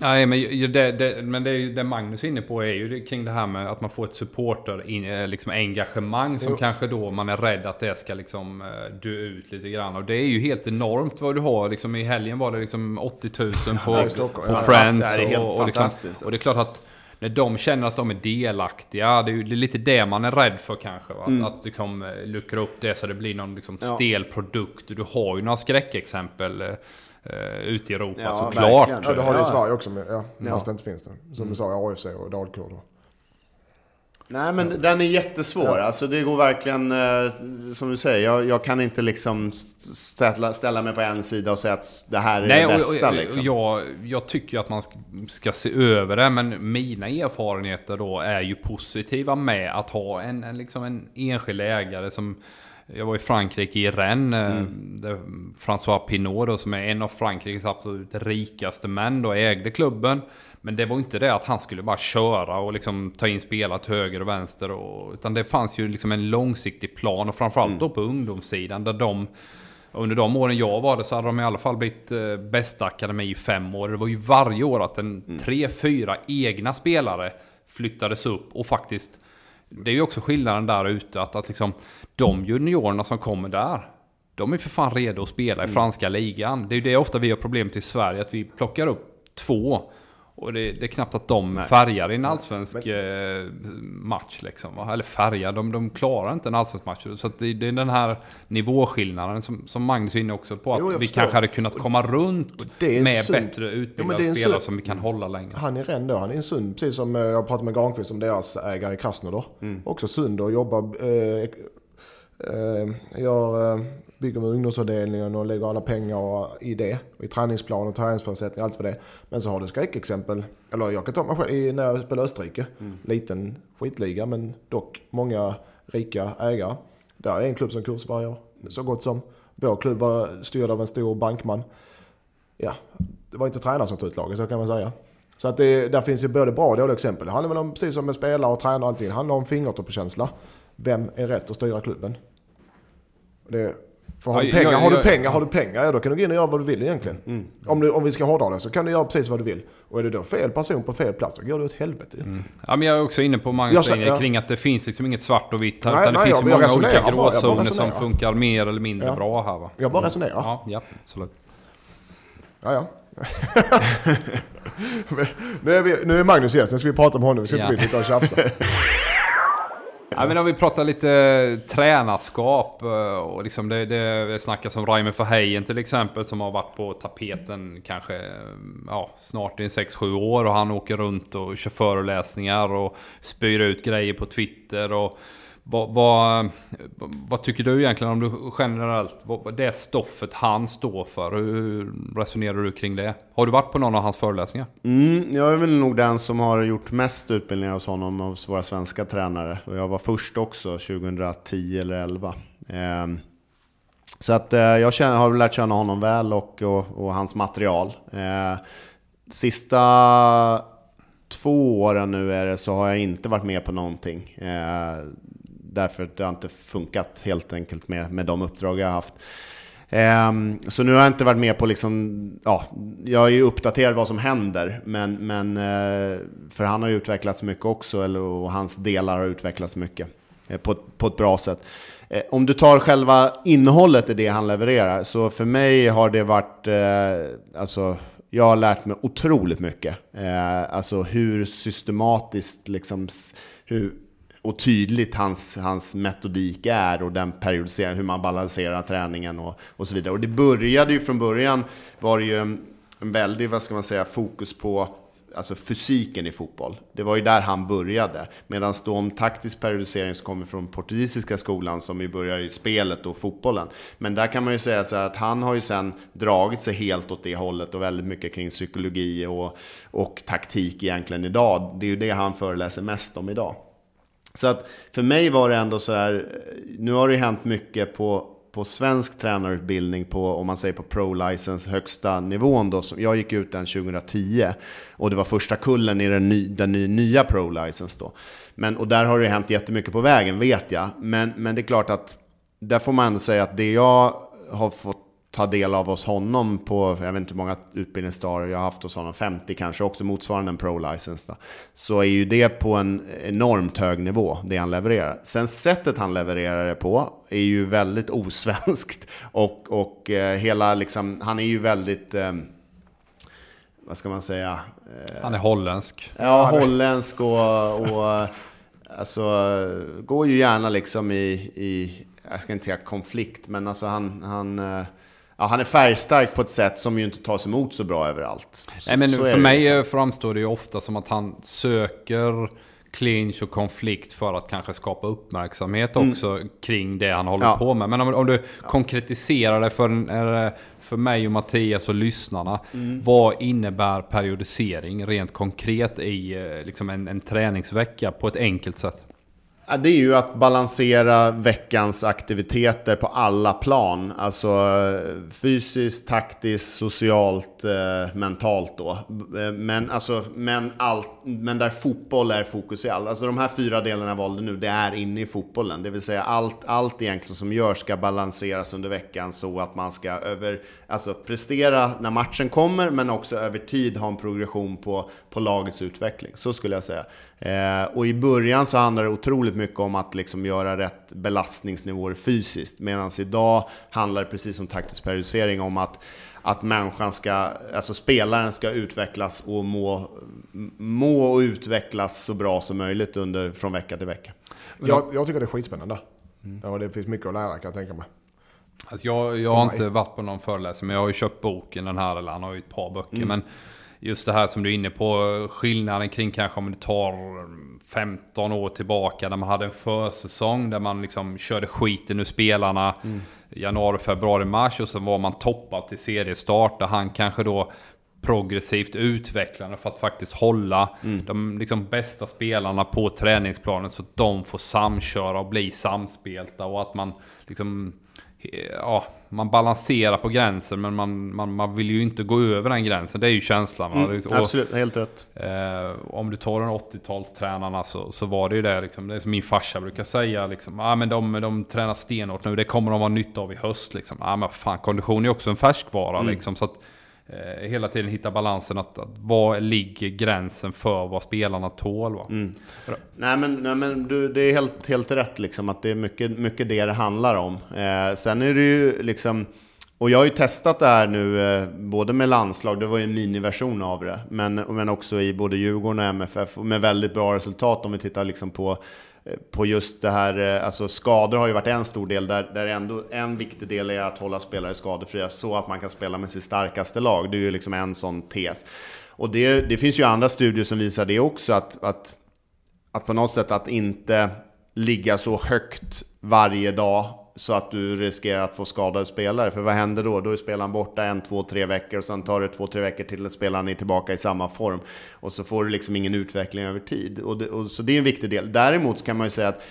Nej, men, det, det, men det, det Magnus är inne på är ju kring det här med att man får ett supporter eh, liksom engagemang som jo. kanske då man är rädd att det ska liksom eh, dö ut lite grann. Och det är ju helt enormt vad du har. Liksom, I helgen var det liksom 80 000 på, på ja, Friends. Ja, det och, och, liksom, och det är klart att när de känner att de är delaktiga, det är ju lite det man är rädd för kanske. Att, mm. att liksom eh, luckra upp det så det blir någon liksom stel produkt. Du har ju några skräckexempel eh, ute i Europa ja, såklart. Ja, det har du i Sverige också, med, ja, ja. fast det inte finns det. Som mm. du sa, AFC och Dalkurd. Nej, men den är jättesvår. Alltså det går verkligen, eh, som du säger, jag, jag kan inte liksom ställa, ställa mig på en sida och säga att det här är Nej, det och- bästa. och, liksom. jag, jag tycker att man ska, ska se över det, men mina erfarenheter då är ju positiva med att ha en, en, liksom en enskild ägare som... Jag var i Frankrike i Rennes, eh, där François Pinault då, som är en av Frankrikes absolut rikaste män då ägde klubben. Men det var inte det att han skulle bara köra och liksom ta in spelare till höger och vänster. Och, utan det fanns ju liksom en långsiktig plan och framförallt då på ungdomssidan där de under de åren jag var där så hade de i alla fall blivit eh, bästa akademi i fem år. Det var ju varje år att en tre, fyra egna spelare flyttades upp och faktiskt det är ju också skillnaden där ute att, att liksom de juniorerna som kommer där de är för fan redo att spela i franska ligan. Det är ju det ofta vi har problemet i Sverige att vi plockar upp två och det, det är knappt att de färgar i en allsvensk eh, match liksom. va? Eller färgar, de, de klarar inte en allsvensk match. Så det, det är den här nivåskillnaden som, som Magnus är inne också på. Att Jo, vi förstår. kanske hade kunnat komma runt med sund- bättre Ja, men utbildade en spelare som vi kan hålla längre. Han är ren då, han är en sund, precis som eh, jag pratade med Granqvist om deras ägare i Krasnodar. Också sund och jobbar, eh, eh, gör, eh, bygger med ungdomsavdelningen och lägger alla pengar i det. Och I och träningsförutsättningar, allt för det. Men så har du skräckexempel, eller jag kan ta mig själv när jag spelade Österrike. Liten skitliga men dock många rika ägare. Där är en klubb som kurs varje år, så gott som. Vår klubb var styrd av en stor bankman. Ja, det var inte tränaren som tog ut laget, så kan man säga. Så att det, där finns ju både bra och dåliga exempel. Det handlar väl om, precis som med spelare och tränare och allting, det handlar om fingertoppskänsla. Vem är rätt att styra klubben? Det, för har, Ja, du pengar, jag- har du jag- pengar, har du pengar, ja då kan du gå in och göra vad du vill egentligen. Om, du, om vi ska hårdra det så kan du göra precis vad du vill. Och är det då fel person på fel plats, då går det åt helvete. ju. Ja, men jag är också inne på Magnus linje kring att det finns liksom inget svart och vitt här. Nej, utan det nej, finns jag- ju många olika gråzoner som funkar mer eller mindre Ja. bra här va. Jag bara resonerar. Ja, ja, absolut. Ja, ja. [LAUGHS] nu, är vi, nu är Magnus gäst, nu ska vi prata med honom. Vi ska inte vi sitta och tjafsa. [LAUGHS] Ja, men om vi pratar lite eh, tränarskap eh, och liksom det, det snackas om Raimo Verheyen till exempel som har varit på tapeten kanske eh, ja, snart i 6-7 år och han åker runt och kör föreläsningar och spyr ut grejer på Twitter och vad, vad, vad tycker du egentligen om du generellt, vad, det stoffet han står för? Hur resonerar du kring det? Har du varit på någon av hans föreläsningar? Mm, jag är väl nog den som har gjort mest utbildningar hos honom av våra svenska tränare. Och jag var först också 2010 eller 11. Eh, så att eh, jag känner, har lärt känna honom väl och, och, och hans material. Eh, sista två åren nu är det så har jag inte varit med på någonting. Eh, därför att det har inte funkat helt enkelt med, med de uppdrag jag har haft. Um, så nu har jag inte varit med på liksom, ja, jag är ju uppdaterad vad som händer, men, men uh, för han har ju utvecklats mycket också, eller, och hans delar har utvecklats mycket uh, på, ett- på ett bra sätt. Uh, Om du tar själva innehållet i det han levererar, så för mig har det varit, alltså, jag har lärt mig otroligt mycket. Alltså hur systematiskt, liksom, hur, och tydligt hans, hans metodik är och den periodiseringen, hur man balanserar träningen och, och så vidare. Och det började ju från början, var det ju en, en väldig, vad ska man säga, fokus på alltså fysiken i fotboll. Det var ju där han började. Medan då om taktisk periodisering som kommer från portugisiska skolan som ju börjar i spelet och fotbollen. Men där kan man ju säga så här att han har ju sen dragit sig helt åt det hållet och väldigt mycket kring psykologi och, och taktik egentligen idag. Det är ju det han föreläser mest om idag. Så att för mig var det ändå så här, nu har det ju hänt mycket på, på svensk tränarutbildning på, om man säger på pro-license högsta nivån då. Jag gick ut den 2010 och det var första kullen i den, ny, den nya pro-license då. Men, och där har det hänt jättemycket på vägen vet jag. Men, men det är klart att där får man ändå säga att det jag har fått ta del av hos honom på, jag vet inte hur många utbildningsdagar jag har haft hos honom, 50 kanske, också motsvarande en pro-license. Så är ju det på en enormt hög nivå, det han levererar. Sen sättet han levererar det på är ju väldigt osvenskt. [LAUGHS] Och, och eh, hela liksom, han är ju väldigt, eh, vad ska man säga? Eh, Han är holländsk. Ja, holländsk och, och alltså, går ju gärna liksom i, i, jag ska inte säga konflikt, men alltså han, han, eh, ja, han är färgstark på ett sätt som ju inte tas emot så bra överallt. Så, Nej men för mig liksom. framstår det ju ofta som att han söker clinch och konflikt för att kanske skapa uppmärksamhet också kring det han håller Ja. på med. Men om, om du konkretiserar det för, eh, för mig och Mattias och lyssnarna. Vad innebär periodisering rent konkret i eh, liksom en, en träningsvecka på ett enkelt sätt? Det är ju att balansera veckans aktiviteter på alla plan. Alltså fysiskt, taktiskt, socialt, eh, mentalt då. Eh, men, alltså, men, allt, men där fotboll är fokus i allt. Alltså de här fyra delarna jag valde nu, det är inne i fotbollen. Det vill säga allt, allt egentligen som görs ska balanseras under veckan så att man ska över, alltså prestera när matchen kommer men också över tid ha en progression på, på lagets utveckling. Så skulle jag säga. Eh, och i början så handlar det otroligt mycket om att liksom göra rätt belastningsnivåer fysiskt. Medan idag handlar det precis som taktisk periodisering om att, att människan ska, alltså spelaren ska utvecklas och må, må och utvecklas så bra som möjligt under, från vecka till vecka. Jag, jag tycker det är skitspännande. Ja, det finns mycket att lära kan jag tänka mig. Alltså jag, jag har inte varit på någon föreläsning, men jag har ju köpt boken den här, eller han har ju ett par böcker. Men just det här som du är inne på, skillnaden kring kanske om du tar 15 år tillbaka, när man hade en försäsong där man liksom körde skiten ur spelarna. Januari, februari, mars och sen var man toppad till seriestart, där han kanske då progressivt utvecklande för att faktiskt hålla de liksom bästa spelarna på träningsplanen så att de får samköra och bli samspelta och att man liksom ja, man balanserar på gränsen men man, man, man vill ju inte gå över den gränsen. Det är ju känslan. Mm, Och, absolut, helt rätt. Eh, om du tar den 80-talstränarna så, så var det ju det liksom. Det är som min farsa brukar säga liksom. Ah, men de, de tränar stenhårt nu. Det kommer de ha nytta av i höst liksom. Ah, men fan, kondition är också en färskvara liksom. Så att eh, hela tiden hitta balansen att, att var ligger gränsen för vad spelarna tål va? Nej men, nej, men du, det är helt, helt rätt liksom att det är mycket, mycket det det handlar om. Eh, sen är det ju liksom, och jag har ju testat det här nu eh, både med landslag, det var ju en miniversion av det, men, men också i både Djurgården och MFF med väldigt bra resultat om vi tittar liksom på på just det här, eh, alltså skador har ju varit en stor del, där, där ändå en viktig del är att hålla spelare skadefria så att man kan spela med sitt starkaste lag. Det är ju liksom en sån tes. Och det, det finns ju andra studier som visar det också, att, att att på något sätt att inte ligga så högt varje dag så att du riskerar att få skadade spelare. För vad händer då? Då är spelaren borta en, två, tre veckor och sen tar det två, tre veckor till att spelaren är tillbaka i samma form. Och så får du liksom ingen utveckling över tid. Och det, och, så det är en viktig del. Däremot kan man ju säga att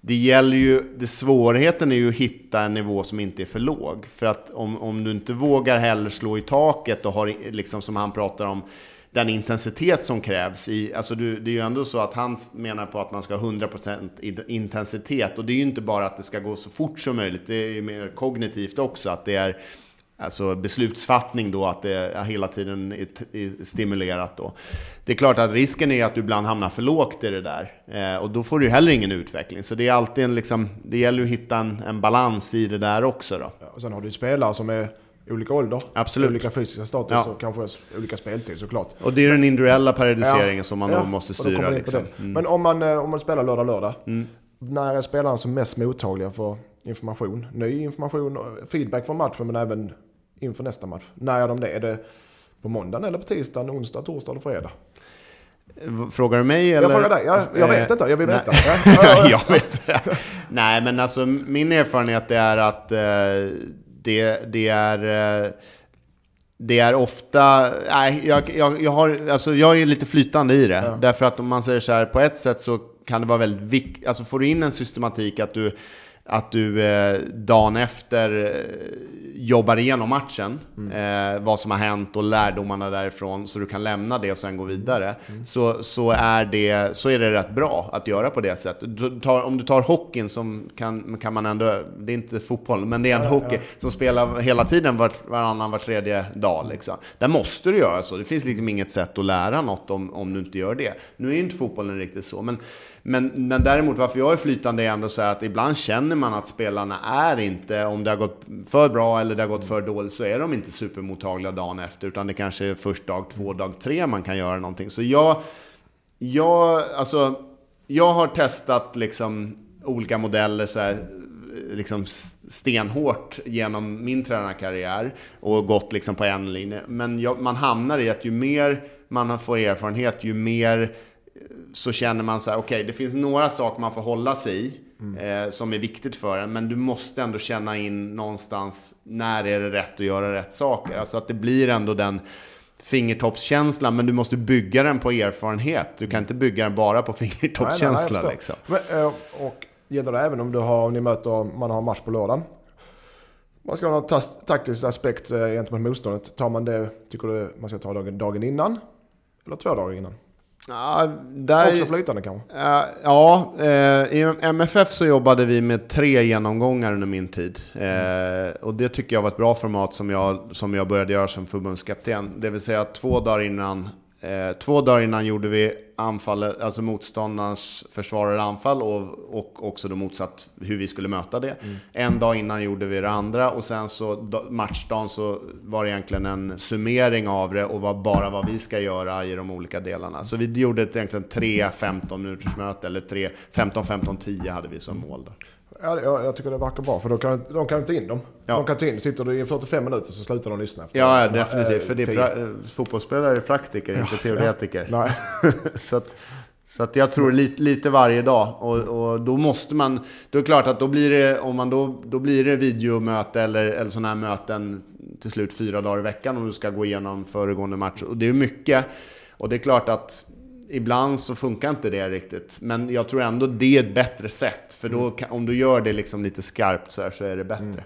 det gäller ju, det svårigheten är ju att hitta en nivå som inte är för låg. För att om, om du inte vågar heller slå i taket och har, liksom som han pratar om, den intensitet som krävs i, alltså du, det är ju ändå så att han menar på att man ska ha 100% intensitet och det är ju inte bara att det ska gå så fort som möjligt, det är ju mer kognitivt också att det är Alltså beslutsfattning då, att det hela tiden är stimulerat då. Det är klart att risken är att du ibland hamnar för lågt i det där. Eh, och då får du heller ingen utveckling. Så det är alltid en liksom, det gäller att hitta en, en balans i det där också då. Ja, och sen har du ju spelare som är olika ålder, Absolut. olika fysiska status Ja. och kanske olika speltid såklart. Och det är den individuella periodiseringen som man Ja, då måste styra liksom. det. Men om man, eh, om man spelar lördag-lördag, när är spelarna som mest mottagliga för information? Ny information, feedback från matchen men även inför nästa match. När är de det? Är det på måndagen eller på tisdagen, onsdag, torsdag eller fredag? Frågar du mig eller? Jag frågar dig, jag, jag vet Eh, inte, jag vill veta. Ja, [LAUGHS] ja, ja. jag vet. [LAUGHS] Nej, men alltså min erfarenhet är att eh, det, det är... Eh, det är ofta, nej, jag, jag, jag, har, alltså jag är lite flytande i det. Därför att om man säger så här, på ett sätt så kan det vara väldigt viktigt, alltså får du in en systematik att du, att du eh, dagen efter eh, jobbar igenom matchen, eh, vad som har hänt och lärdomarna därifrån, så du kan lämna det och sen gå vidare, så, så, är det, så är det rätt bra att göra på det sättet. Du tar, om du tar hockeyn, som kan, kan man ändå, det är inte fotboll, men det är en hockey som spelar hela tiden vart, varannan, var tredje dag. Liksom. Där måste du göra så. Det finns liksom inget sätt att lära något om, om du inte gör det. Nu är ju inte fotbollen riktigt så, men men, men däremot varför jag är flytande är ändå så här att ibland känner man att spelarna är inte, om det har gått för bra eller det har gått för dåligt, så är de inte supermottagliga dagen efter. Utan det kanske är först dag två, dag tre man kan göra någonting. Så jag, jag, alltså, jag har testat liksom olika modeller så här, liksom stenhårt genom min tränarkarriär och gått liksom på en linje. Men jag, man hamnar i att ju mer man får erfarenhet, ju mer så känner man så här, okej, okay, det finns några saker man får hålla sig i. Mm. Eh, som är viktigt för en. Men du måste ändå känna in någonstans när är det rätt att göra rätt saker. Alltså att det blir ändå den fingertoppskänslan, men du måste bygga den på erfarenhet. Du kan inte bygga den bara på [LAUGHS] fingertoppskänsla. Nej, liksom. men, eh, och gäller det även om du har, ni möter, man har match på lördagen? Man ska ha någon taktisk aspekt eh, gentemot motståndet. Tar man det, tycker du man ska ta dagen, dagen innan? Eller två dagar innan? Ja, där, Också flytande kanske? Uh, ja, uh, i MFF så jobbade vi med tre genomgångar under min tid. Uh, och det tycker jag var ett bra format som jag, som jag började göra som förbundskapten. Det vill säga två dagar innan Eh, två dagar innan gjorde vi anfallet, alltså motståndarens försvarare anfall och, och också då motsatt hur vi skulle möta det. Mm. En dag innan gjorde vi det andra och sen så matchdagen så var det egentligen en summering av det och var bara vad vi ska göra i de olika delarna. Så vi gjorde ett egentligen tre 15 minuters möte eller tre 15, 15, 10 hade vi som mål. Då. Ja, jag, jag tycker det verkar bra för då kan, de kan ta in dem. Ja. De kan ta in, sitter du i 45 minuter så slutar de lyssna. Efter ja, ja, definitivt. för det är pra- fotbollsspelare är praktiker, ja, inte teoretiker. Ja. [LAUGHS] så att, så att jag tror lite, lite varje dag. Och, och, då måste man... Då är det klart att då blir det, om man då, då blir det videomöte eller, eller sådana här möten till slut fyra dagar i veckan om du ska gå igenom föregående match. Och det är mycket. Och det är klart att ibland så funkar inte det riktigt. Men jag tror ändå det är ett bättre sätt. För då, mm. om du gör det liksom lite skarpt så, här, så är det bättre. Mm.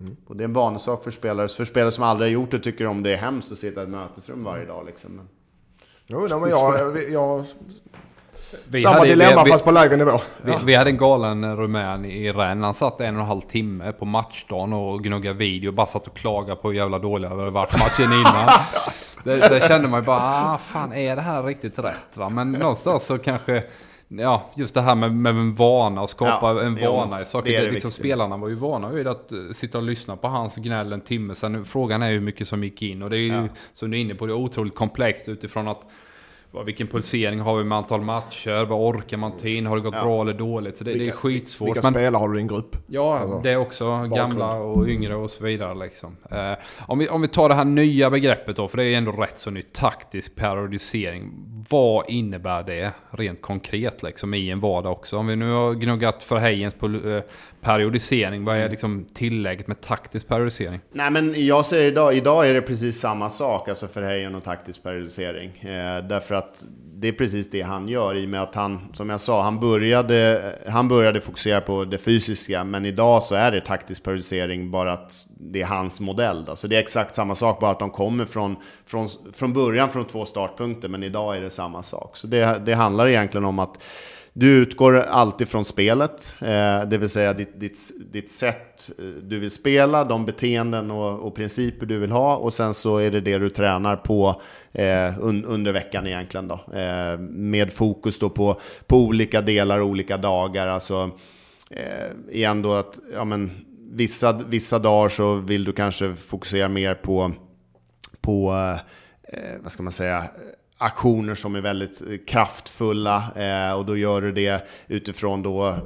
Mm. Och det är en vanesak för spelare. För spelare som aldrig har gjort det tycker om det är hemskt att sitta i ett mötesrum varje dag. Liksom. Men... Jo, nej, men jag, jag, vi Samma hade, dilemma vi, fast på lägre nivå. Vi, ja. vi hade en galen rumän i Rennes. Han satt en och en halv timme på matchdagen och gnuggade video. Bara satt och klagade på hur jävla dåliga hade varit matchen innan. [LAUGHS] det, det kände man ju bara, ah, fan är det här riktigt rätt? Va? Men någonstans så kanske, ja, just det här med, med en vana och skapa ja, en vana i saker. Det det liksom, spelarna var ju vana vid att uh, sitta och lyssna på hans gnäll en timme. Sen frågan är hur mycket som gick in. Och det är ju, ja. som du är inne på, det är otroligt komplext utifrån att vilken pulsering har vi med antal matcher? Vad orkar man ta in? Har det gått ja. bra eller dåligt? Så det, vilka, det är skitsvårt. Vilka spelare har du i din grupp? Ja, alltså, det är också. Bakgrund. Gamla och yngre och så vidare. Liksom. Eh, om, vi, om vi tar det här nya begreppet då, för det är ändå rätt så nytt. Taktisk periodisering. Vad innebär det rent konkret liksom, i en vardag också? Om vi nu har gnuggat för Hejens eh, periodisering, vad är mm. liksom tillägget med taktisk periodisering? Nej men jag säger idag, idag är det precis samma sak, alltså för Hejen och taktisk periodisering. Eh, därför att det är precis det han gör i och med att han, som jag sa, han började, han började fokusera på det fysiska, men idag så är det taktisk periodisering bara att det är hans modell. Då. Så det är exakt samma sak, bara att de kommer från, från, från början från två startpunkter, men idag är det samma sak. Så det, det handlar egentligen om att du utgår alltid från spelet, eh, det vill säga ditt, ditt, ditt sätt eh, du vill spela, de beteenden och, och, principer du vill ha och sen så är det det du tränar på eh, un, under veckan egentligen då. Eh, med fokus då på, på olika delar och olika dagar. Alltså, eh, igen då att ja, men, vissa, vissa dagar så vill du kanske fokusera mer på, på eh, vad ska man säga, aktioner som är väldigt eh, kraftfulla eh, och då gör du det utifrån då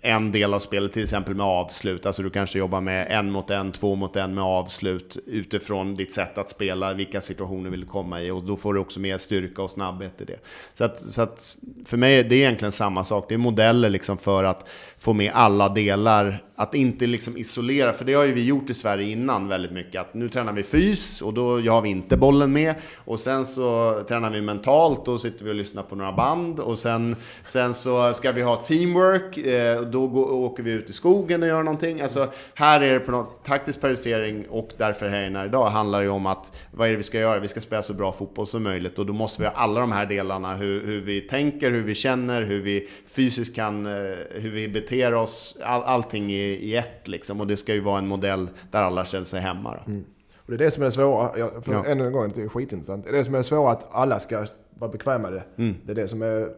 en del av spelet, till exempel med avslut. Alltså du kanske jobbar med en mot en, två mot en med avslut utifrån ditt sätt att spela, vilka situationer vill du komma i och då får du också mer styrka och snabbhet i det. Så att, så att för mig är det egentligen samma sak, det är modeller liksom för att få med alla delar att inte liksom isolera, för det har ju vi gjort i Sverige innan väldigt mycket. Att nu tränar vi fys och då har vi inte bollen med. Och sen så tränar vi mentalt, och sitter vi och lyssnar på några band. Och sen, sen så ska vi ha teamwork, eh, då går, åker vi ut i skogen och gör någonting. Alltså här är det på något taktisk periodisering och därför här idag handlar ju om att vad är det vi ska göra? Vi ska spela så bra fotboll som möjligt och då måste vi ha alla de här delarna. Hur, hur vi tänker, hur vi känner, hur vi fysiskt kan, eh, hur vi beter oss. All, allting i i, ett liksom. Och det ska ju vara en modell där alla känner sig hemma. Mm. Och det är det som är det svåra, för ja. ännu en gång, det är skitintressant. Det är det som är svåra att alla ska vara bekväma med det. Mm. Det är det som är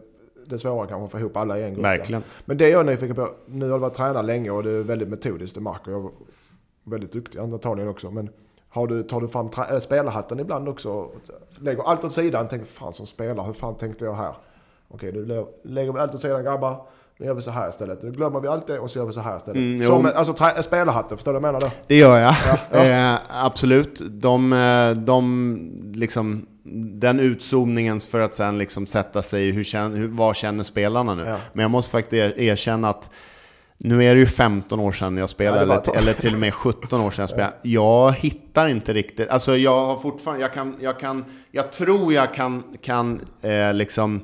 det svåra kanske att få ihop alla i en grupp. Verkligen. Men det jag är nyfiken på, nu har du varit tränare länge och det är väldigt metodiskt, det märker jag. Väldigt duktig antagligen också. Men har du, tar du fram äh, spelarhatten ibland också? Lägger allt åt sidan, tänker fan som spelare, hur fan tänkte jag här? Okej, du lägger allt åt sidan grabbar. Nu gör vi så här istället. Nu glömmer vi allt det och så gör vi så här istället. Mm, Som, alltså spelarhatten, förstår du vad jag menar då? Det gör jag. Ja, ja. Eh, absolut. De, eh, de liksom den utzoomningen för att sen liksom sätta sig i hur, känner, vad känner spelarna nu. Ja. Men jag måste faktiskt er- erkänna att nu är det ju 15 år sedan jag spelade, Ja, eller, eller till och med 17 år sedan jag spelade. Jag hittar inte riktigt, alltså jag har fortfarande, jag kan, jag kan, jag tror jag kan, kan eh, liksom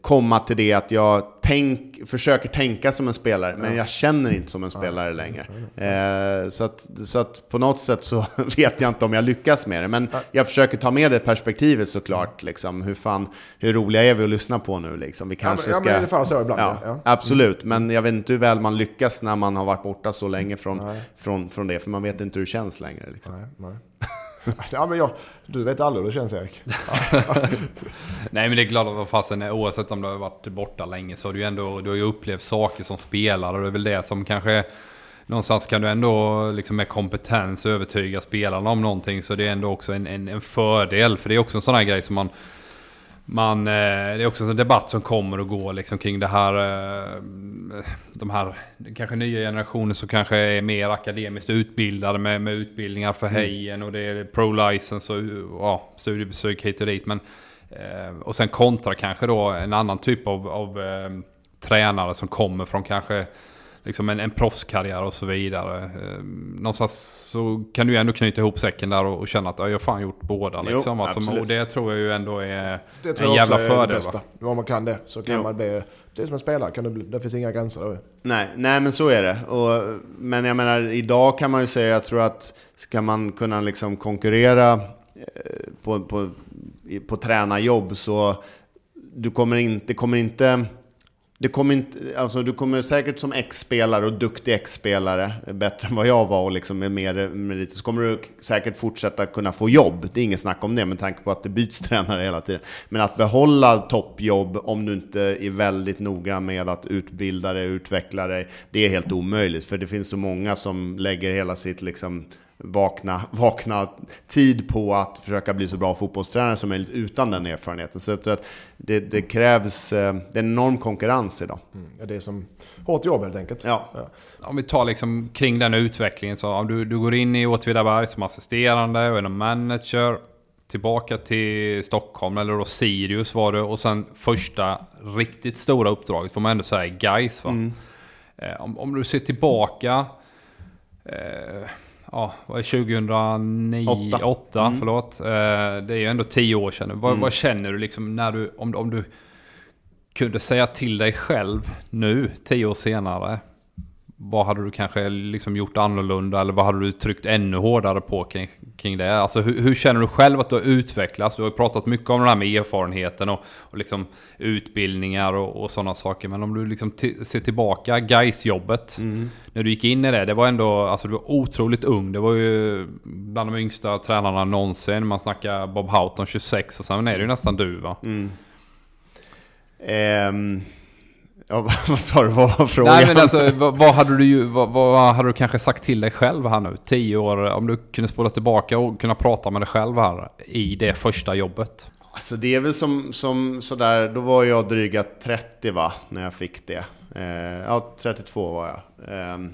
komma till det att jag tänk, försöker tänka som en spelare, men jag känner inte som en spelare längre. Eh, så, att, så att på något sätt så [LAUGHS] vet jag inte om jag lyckas med det, men jag försöker ta med det perspektivet såklart. Liksom, hur, fan, hur roliga är vi att lyssna på nu? Liksom? Vi kanske ja, men ska... ungefär så ibland, Ja, ja. Absolut, men jag vet inte hur väl man lyckas när man har varit borta så länge från, från, från det, för man vet inte hur det känns längre. Liksom. Nej, nej. [LAUGHS] ja, men jag, du vet aldrig hur det känns Erik. [LAUGHS] Nej men det är klart att fasen, oavsett om du har varit borta länge så har du ju ändå du har ju upplevt saker som spelare och det är väl det som kanske Någonstans kan du ändå liksom med kompetens övertyga spelarna om någonting så det är ändå också en, en, en fördel. För det är också en sån här grej som man man, eh, det är också en debatt som kommer och går liksom kring det här eh, De här kanske nya generationer som kanske är mer akademiskt utbildade med, med utbildningar för hejen och det är pro-license och ja, studiebesök hit och dit. Men, eh, och sen kontra kanske då en annan typ av, av tränare som kommer från kanske liksom en, en proffskarriär och så vidare. Eh, någonstans så kan du ju ändå knyta ihop säcken där och, och känna att ja, jag har fan gjort båda. Jo, Liksom. alltså, absolut. och det tror jag ju ändå är Det tror en jag jävla också är det fördel. bästa. Om man kan det så kan Jo. man bli... Precis som en spelare, kan du bli, det finns inga gränser. Då. Nej, nej, men så är det. Och, men jag menar, idag kan man ju säga, jag tror att ska man kunna liksom konkurrera eh, på, på, på tränarjobb så du kommer inte, kommer inte det kommer inte, alltså du kommer säkert som ex-spelare och duktig ex-spelare, bättre än vad jag var och liksom med mer meriter, så kommer du säkert fortsätta kunna få jobb. Det är inget snack om det med tanke på att det byts [LAUGHS] tränare hela tiden. Men att behålla toppjobb om du inte är väldigt noggrann med att utbilda dig, utveckla dig, det är helt omöjligt. För det finns så många som lägger hela sitt liksom vakna, vakna tid på att försöka bli så bra fotbollstränare som möjligt utan den erfarenheten. Så jag tror att det, det krävs, eh, det är en enorm konkurrens idag. Mm. Ja, Det är som hårt jobb helt enkelt. Ja. Om vi tar liksom kring den utvecklingen så om du, du går in i Åtvidaberg som assisterande och är någon manager. Tillbaka till Stockholm, eller då Sirius var det. Och sen första riktigt stora uppdraget får man ändå säga Gais va? Eh, om, om du ser tillbaka. Eh, ja, vad är 2009? Åtta. 8, förlåt. Eh, det är ju ändå tio år sedan. Vad, vad känner du liksom när du, om, om du kunde säga till dig själv nu, tio år senare. Vad hade du kanske liksom gjort annorlunda eller vad hade du tryckt ännu hårdare på kring, kring det? Alltså hur, hur känner du själv att du har utvecklats? Du har ju pratat mycket om det här med erfarenheten och, och liksom utbildningar och, och sådana saker. Men om du liksom ser tillbaka, Gais-jobbet När du gick in i det, det var ändå, alltså du var otroligt ung. Det var ju bland de yngsta tränarna någonsin. Man snackar Bob Houghton 26 och sen är det ju nästan du va? Ehm, ja, [LAUGHS] vad sa du? Vad var frågan? Nej men alltså, vad, vad, hade du ju, vad, vad hade du kanske sagt till dig själv här nu? Tio år, om du kunde spola tillbaka och kunna prata med dig själv här i det första jobbet. Alltså det är väl som, som sådär, då var jag dryga 30 va, när jag fick det. Eh, ja, 32 var jag. Ehm,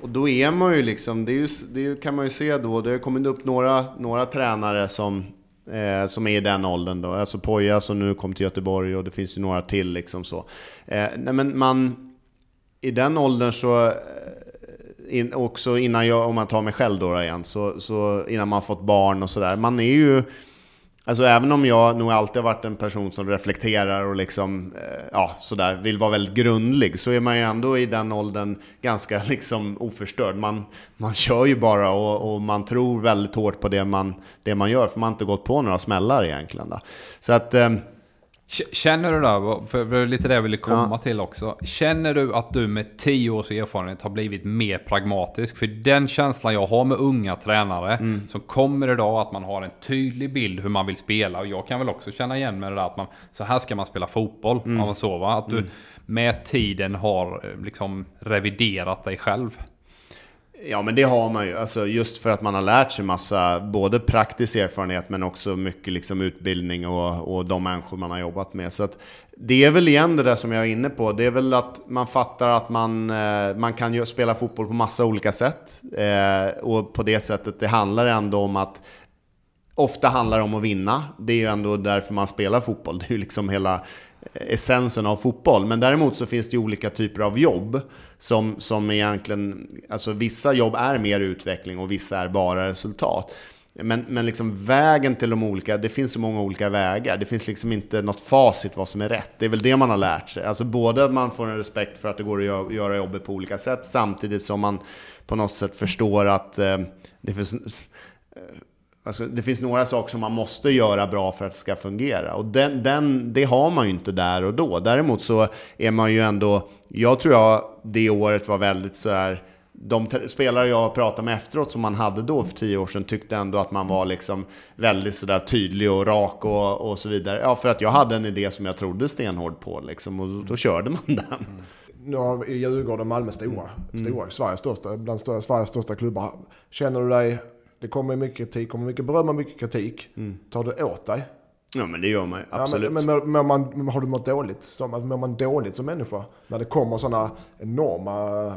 och då är man ju liksom, det, ju, det kan man ju se då, det har kommit upp några, några tränare som, eh, som är i den åldern då. Alltså Poja som nu kom till Göteborg och det finns ju några till liksom så. Eh, nej men man, i den åldern så, eh, in, också innan jag, om man tar mig själv då igen, så, så innan man fått barn och sådär, man är ju Alltså även om jag nog alltid har varit en person som reflekterar och liksom, eh, ja, sådär, vill vara väldigt grundlig, så är man ju ändå i den åldern ganska [LAUGHS] liksom oförstörd. Man, man kör ju bara och, och man tror väldigt hårt på det man, det man gör, för man har inte gått på några smällar egentligen. Då. Så att, eh, Känner du då, för det var lite det jag ville komma till också. Känner du att du med tio års erfarenhet har blivit mer pragmatisk? För den känslan jag har med unga tränare som kommer idag att man har en tydlig bild hur man vill spela. Och jag kan väl också känna igen med det där att man, så här ska man spela fotboll. man så, va? Att du med tiden har eh, liksom reviderat dig själv. Ja, men det har man ju. Alltså, just för att man har lärt sig massa, både praktisk erfarenhet men också mycket liksom utbildning och, och de människor man har jobbat med. Så att det är väl igen det där som jag är inne på. Det är väl att man fattar att man, eh, man kan ju spela fotboll på massa olika sätt. Eh, och på det sättet, det handlar ändå om att ofta handlar det om att vinna. Det är ju ändå därför man spelar fotboll. Det är ju liksom hela essensen av fotboll. Men däremot så finns det ju olika typer av jobb som, som egentligen, alltså vissa jobb är mer utveckling och vissa är bara resultat. Men, men liksom vägen till de olika, det finns så många olika vägar. Det finns liksom inte något facit vad som är rätt. Det är väl det man har lärt sig. Alltså både att man får en respekt för att det går att göra jobbet på olika sätt, samtidigt som man på något sätt förstår att eh, det finns Alltså, det finns några saker som man måste göra bra för att det ska fungera. Och den, den, det har man ju inte där och då. Däremot så är man ju ändå... Jag tror jag det året var väldigt så här... De spelare jag pratade med efteråt som man hade då för tio år sedan tyckte ändå att man var liksom väldigt sådär tydlig och rak och, och så vidare. Ja, för att jag hade en idé som jag trodde stenhårt på liksom, och då, då körde man den. Nu har Djurgården och Malmö stora, mm. stora Sveriges största, bland Sveriges största klubbar. Känner du dig det kommer mycket kritik, kommer mycket beröm och mycket kritik. Mm. Tar du åt dig? Ja men det gör man ju, absolut. Ja, men, men, man, har du mått dåligt? Som, mår man dåligt som människa? När det kommer sådana enorma,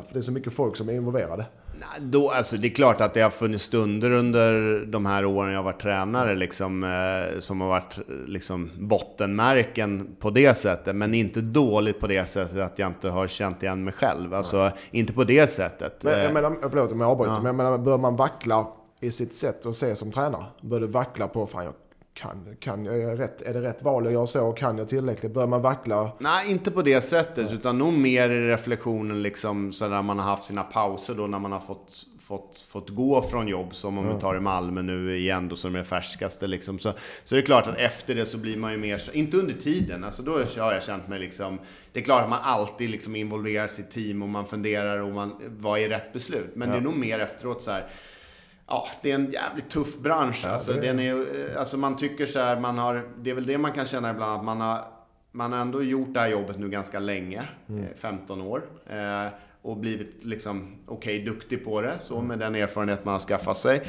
för det är så mycket folk som är involverade. Nej, då, alltså, det är klart att det har funnits stunder under de här åren jag har varit tränare liksom, eh, som har varit liksom, bottenmärken på det sättet. Men inte dåligt på det sättet att jag inte har känt igen mig själv. Alltså, inte på det sättet. Men, jag eh, menar, förlåt om jag avbryter, ja. men jag menar, bör man vackla i sitt sätt att se som tränare. Började vackla på, fan jag kan, kan jag, rätt, är det rätt val jag gör så? Kan jag tillräckligt? Börjar man vackla? Nej, inte på det sättet. Nej. Utan nog mer i reflektionen liksom, så när man har haft sina pauser då, när man har fått, fått, fått gå från jobb. Som om mm. vi tar i Malmö nu igen då, som är det färskaste. Liksom. Så, så är det klart att efter det så blir man ju mer, inte under tiden. Alltså då har jag känt mig liksom, det är klart att man alltid liksom involverar sitt team och man funderar och man, vad är rätt beslut? Men ja. det är nog mer efteråt så här, Ja, det är en jävligt tuff bransch. Ja, alltså, det... den är, eh, alltså man tycker så här, man har, det är väl det man kan känna ibland, att man har, man har ändå gjort det här jobbet nu ganska länge, mm. 15 eh, år. Eh, och blivit liksom okej okay, duktig på det, så med den erfarenhet man har skaffat sig.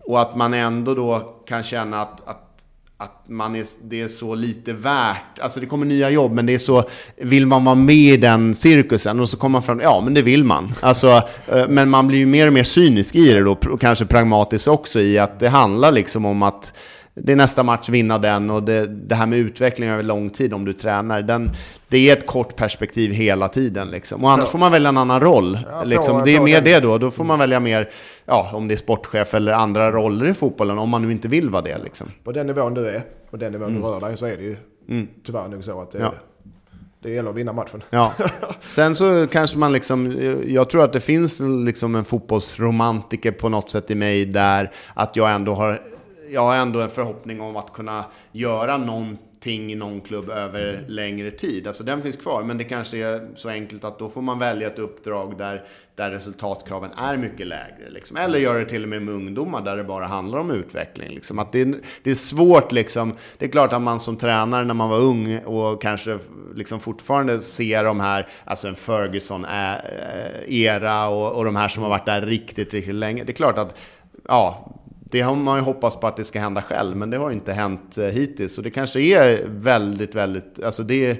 Och att man ändå då kan känna att, att att man är, det är så lite värt. Alltså det kommer nya jobb, men det är så... Vill man vara med i den cirkusen? Och så kommer man fram, ja men det vill man. Alltså, eh, men man blir ju mer och mer cynisk i det då, och kanske pragmatisk också i att det handlar liksom om att det är nästa match, vinna den och det, det här med utveckling över lång tid om du tränar. Den, det är ett kort perspektiv hela tiden. Liksom. Och annars ja. får man välja en annan roll. Ja, liksom. bra, det är mer det då. Då får man välja mer, ja, om det är sportchef eller andra roller i fotbollen, om man nu inte vill vara det. Liksom. På den nivån du är, på den nivån mm. du rör dig, så är det ju mm. tyvärr nog så att det, ja. det gäller att vinna matchen. Ja. [LAUGHS] Sen så kanske man liksom, jag tror att det finns liksom en fotbollsromantiker på något sätt i mig där att jag ändå har jag har ändå en förhoppning om att kunna göra någonting i någon klubb över mm. längre tid. Alltså den finns kvar, men det kanske är så enkelt att då får man välja ett uppdrag där, där resultatkraven är mycket lägre. Liksom. Eller göra det till och med med ungdomar där det bara handlar om utveckling. Liksom. Att det, är, det är svårt liksom. Det är klart att man som tränare när man var ung och kanske liksom fortfarande ser de här, alltså en Ferguson-era och, och de här som har varit där riktigt, riktigt länge. Det är klart att ja, det har man ju hoppats på att det ska hända själv, men det har ju inte hänt eh, hittills. Och det kanske är väldigt, väldigt... Alltså det är,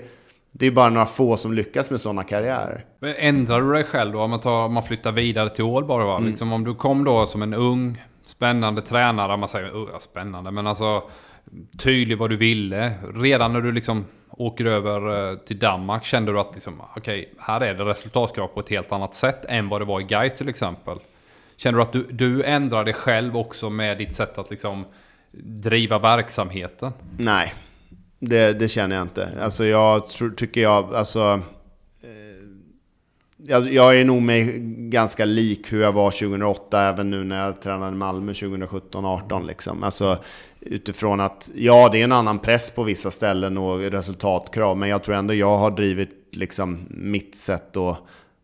det är bara några få som lyckas med sådana karriärer. Men ändrar du dig själv då? Om man, tar, om man flyttar vidare till Ålborg, va? Mm. Liksom om du kom då som en ung, spännande tränare, man säger uh, spännande, men alltså tydlig vad du ville. Redan när du liksom åker över eh, till Danmark kände du att liksom, okej, okay, här är det resultatkrav på ett helt annat sätt än vad det var i Guide till exempel. Känner du att du, du ändrar dig själv också med ditt sätt att liksom driva verksamheten? Nej, det, det känner jag inte. Alltså jag tror, tycker jag, alltså... Eh, jag, jag är nog mig ganska lik hur jag var 2008, även nu när jag tränade Malmö 2017-18 liksom. Alltså utifrån att, ja det är en annan press på vissa ställen och resultatkrav, men jag tror ändå jag har drivit liksom mitt sätt att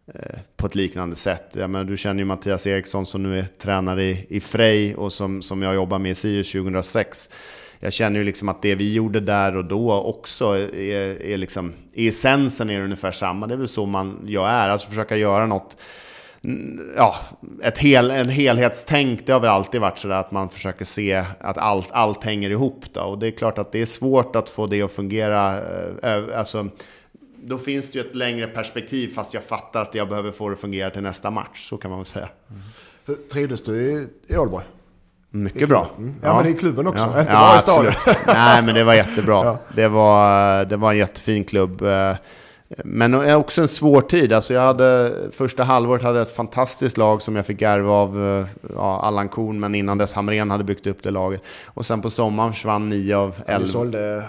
Eh, på ett liknande sätt. Jag menar, du känner ju Mattias Eriksson som nu är tränare i, i Frej och som, som jag jobbar med i Sirius 2006. Jag känner ju liksom att det vi gjorde där och då också är, är liksom, i essensen är det ungefär samma. Det är väl så man, jag är, alltså försöka göra något mm, ja, ett hel, en helhetstänk, det har väl alltid varit sådär att man försöker se att allt, allt hänger ihop. Då. Och det är klart att det är svårt att få det att fungera. Eh, alltså, då finns det ju ett längre perspektiv fast jag fattar att jag behöver få det att fungera till nästa match. Så kan man väl säga. Mm. Trivdes du i, i Ålborg? Mycket bra. Mm. Ja, men i klubben också. Ja, Inte ja, bara i absolut. Nej, men det var jättebra. [LAUGHS] Ja. Det, var, det var en jättefin klubb. Men också en svår tid. Alltså jag hade, första halvåret hade jag ett fantastiskt lag som jag fick ärva av ja, Allan Korn, men innan dess Hamrén hade byggt upp det laget. Och sen på sommaren försvann nio av elva,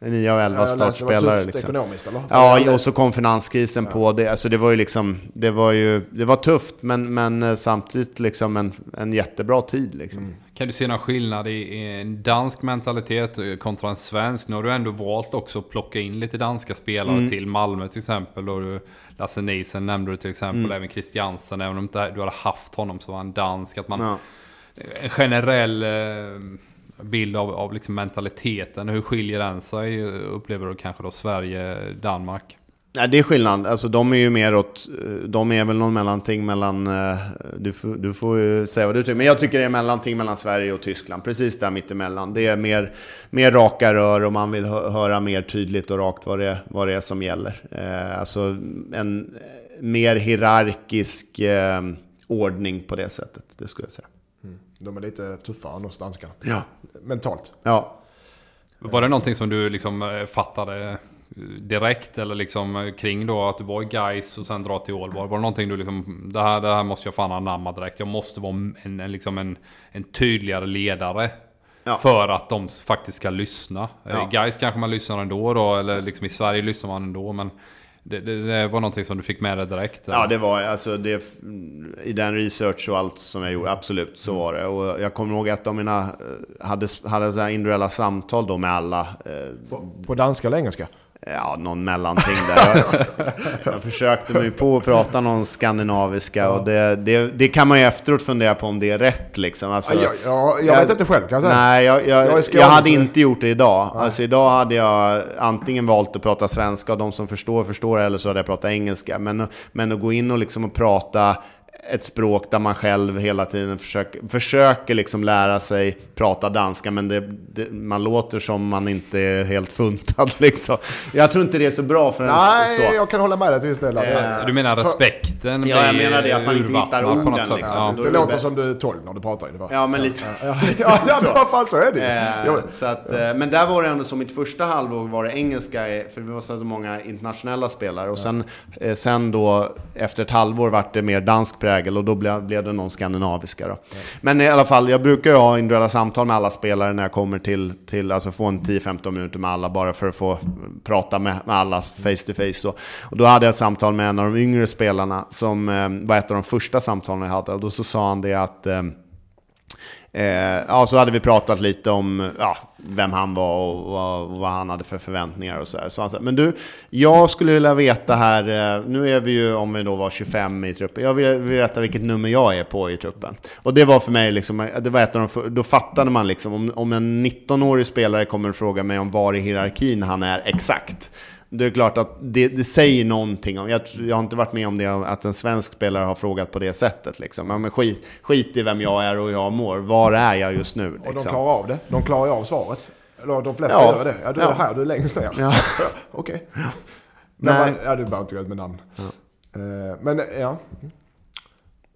sålde... nio av elva Ja, jag läste det var startspelare. tufft Liksom. ekonomiskt eller? Ja, och så kom finanskrisen på det. Alltså det var ju liksom, det var ju, det var tufft, men, men eh, samtidigt liksom en, en jättebra tid liksom. Kan du se någon skillnad i, i en dansk mentalitet kontra en svensk? Nu har du ändå valt också att plocka in lite danska spelare Mm. till Malmö till exempel. Och du, Lasse Nielsen nämnde du till exempel, Mm. även Christiansen. Även om du hade haft honom så var han dansk. Att man, Ja. En generell eh, bild av, av liksom mentaliteten. Hur skiljer den sig, upplever du kanske då Sverige-Danmark? Nej, det är skillnad. Alltså, de är ju mer åt... Eh, de är väl någon mellanting mellan... Eh, du får, du får ju säga vad du tycker. Men jag tycker det är mellanting mellan Sverige och Tyskland. Precis där mittemellan. Det är mer, mer raka rör och man vill höra mer tydligt och rakt vad det, vad det är som gäller. Eh, alltså en eh, mer hierarkisk eh, ordning på det sättet. Det skulle jag säga. De är lite tuffare än oss danskarna. Ja. Mentalt. Ja. Var det någonting som du liksom eh, fattade eh, direkt eller liksom eh, kring då att du var i Gais och sen dra till Ålborg? Var det någonting du liksom, det här, det här måste jag fan anamma direkt. Jag måste vara en, en, liksom en, en tydligare ledare. Ja. För att de faktiskt ska lyssna. Ja. I Gais kanske man lyssnar ändå då, eller liksom i Sverige lyssnar man ändå. Men det, det, det var någonting som du fick med dig direkt? Ja, eller? det var alltså det, i den research och allt som jag gjorde, absolut så var det. Och jag kommer ihåg att av mina, eh, hade, hade så här individuella samtal då med alla. eh, På, på danska eller engelska? Ja, någon mellanting där. Jag, jag försökte mig på att prata någon skandinaviska och det, det, det kan man ju efteråt fundera på om det är rätt liksom. Alltså, Ja, jag, jag, vet inte själv kan jag säga. Nej, jag, jag, Jag hade inte gjort det idag. Alltså idag hade jag antingen valt att prata svenska och de som förstår förstår eller så hade jag pratat engelska. Men, men att gå in och liksom och prata ett språk där man själv hela tiden försöker, försöker liksom lära sig prata danska men det, det, man låter som man inte är helt funtad [LAUGHS] liksom. Jag tror inte det är så bra för en Nej, så. jag kan hålla med dig till viss del. Eh, Du menar respekten Ja, jag menar det, att man inte hittar urvattnad på något orden, sätt. liksom. Ja. Det låter som du är 12 när du pratar ungefär. Ja, men lite, Ja, lite ja, ja, [LAUGHS] så. vad fan så är det. Eh, så att, eh, men där var det ändå som mitt första halvår var det engelska, eh, för vi var så många internationella spelare. Och sen, eh, sen då, efter ett halvår vart det mer dansk prägel och då blev, blev det någon skandinaviska. Då. Men i alla fall, jag brukar ju ha individuella samtal med alla spelare när jag kommer till, till alltså få en 10-15 minuter med alla bara för att få prata med, med alla face to face. Och, Och då hade jag ett samtal med en av de yngre spelarna som eh, var ett av de första samtalen jag hade. Och då så sa han det att eh, Eh, ja, så hade vi pratat lite om ja, vem han var och vad, vad han hade för förväntningar och så här. Så han sa, men du, jag skulle vilja veta här, eh, nu är vi ju, om vi då var 25 i truppen, jag vill veta vilket nummer jag är på i truppen. Och det var för mig liksom, det var ett av de, då fattade man liksom, om, om en 19-årig spelare kommer och frågar mig om var i hierarkin han är exakt. Det är klart att det, det säger någonting om, jag, jag har inte varit med om det, att en svensk spelare har frågat på det sättet. Liksom. Ja, men skit, skit i vem jag är och hur jag mår, var är jag just nu? Och de Liksom. klarar av det. De klarar ju av svaret. Eller de flesta Ja. gör det. Ja, du är Ja. här, du är längst ner. Ja. [LAUGHS] Okej. Nej. Nej. Ja, du behöver inte gå ut med namn. Eh, Men ja.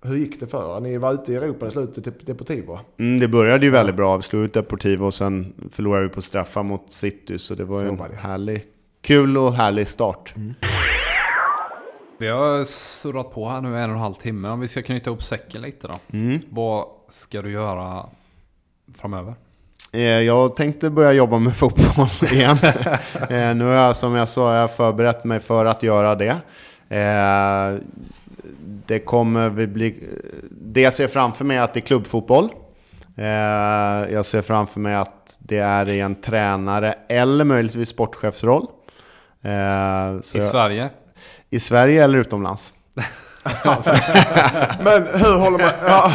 Hur gick det för er? Ni var ute i Europa i slutet till Deportivo. Mm, det började ju väldigt bra, vi slog ut Deportivo och sen förlorade vi på straffar mot City, så det var ju Så en var det. härlig, kul och härlig start. Vi har surrat på här nu en och en halv timme. Om vi ska knyta ihop säcken lite då. Mm. Vad ska du göra framöver? Eh, Jag tänkte börja jobba med [LAUGHS] fotboll igen. [LAUGHS] Eh, nu har jag, som jag sa, jag förberett mig för att göra det. Eh, Det kommer vi bli... Det jag ser framför mig är att det är klubbfotboll. Jag ser framför mig att det är i en tränare eller möjligtvis sportchefsroll. Eh, så I jag- Sverige? I Sverige eller utomlands? [LAUGHS] Men hur håller man, ja,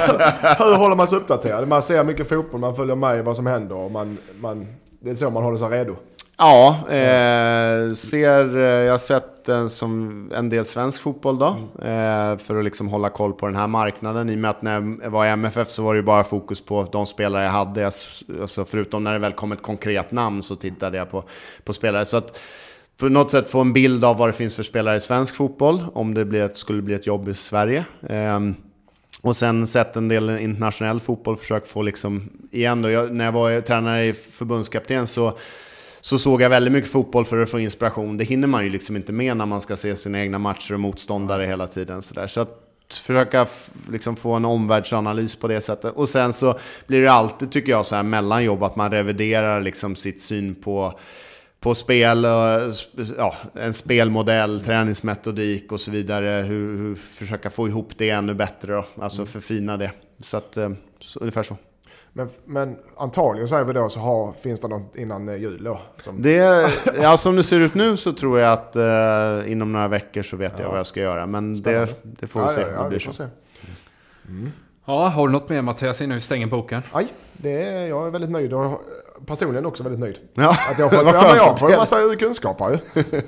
hur håller man sig uppdaterad? Man ser mycket fotboll, man följer med i vad som händer och man, man, det är så man håller sig redo. Ja, eh, ser, eh, jag har sett en, som en del svensk fotboll då. Eh, för att liksom hålla koll på den här marknaden. I och med att när jag var i MFF så var det ju bara fokus på de spelare jag hade. Jag, alltså förutom när det väl kom ett konkret namn så tittade jag på, på spelare. Så att på något sätt få en bild av vad det finns för spelare i svensk fotboll. Om det blir ett, skulle bli ett jobb i Sverige. Ehm, Och sen sett en del internationell fotboll, försökt få liksom, igen då, jag, när jag var tränare i förbundskapten så så såg jag väldigt mycket fotboll för att få inspiration. Det hinner man ju liksom inte med när man ska se sina egna matcher och motståndare hela tiden. Så, där. så att försöka liksom få en omvärldsanalys på det sättet. Och sen så blir det alltid, tycker jag, så här mellanjobb att man reviderar liksom sitt syn på på spel, ja, en spelmodell, träningsmetodik och så vidare. Hur, hur försöka få ihop det ännu bättre då. Alltså mm. förfina det. Så att, eh, så, ungefär så. Men, men antagligen säger vi då så har, finns det något innan eh, jul då? Som... Det, [LAUGHS] ja, som det ser ut nu så tror jag att eh, inom några veckor så vet ja. jag vad jag ska göra. Men det, det, får vi ja, se. Ja, ja, det blir så. Mm. Ja, har du något mer Mattias innan vi stänger boken? Nej, det är, jag är väldigt nöjd och personligen också väldigt nöjd. Ja, att jag, [LAUGHS] får, ja, jag får en massa kunskaper ju. [LAUGHS]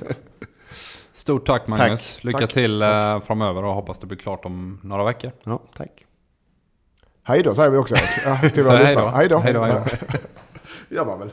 Stort tack Magnus. Tack. Lycka tack. till tack. Eh, framöver och hoppas det blir klart om några veckor. Ja, tack. Hej då säger vi också. [LAUGHS] Ja, till våra lyssnare. Hej då. Hej då. gör man väl.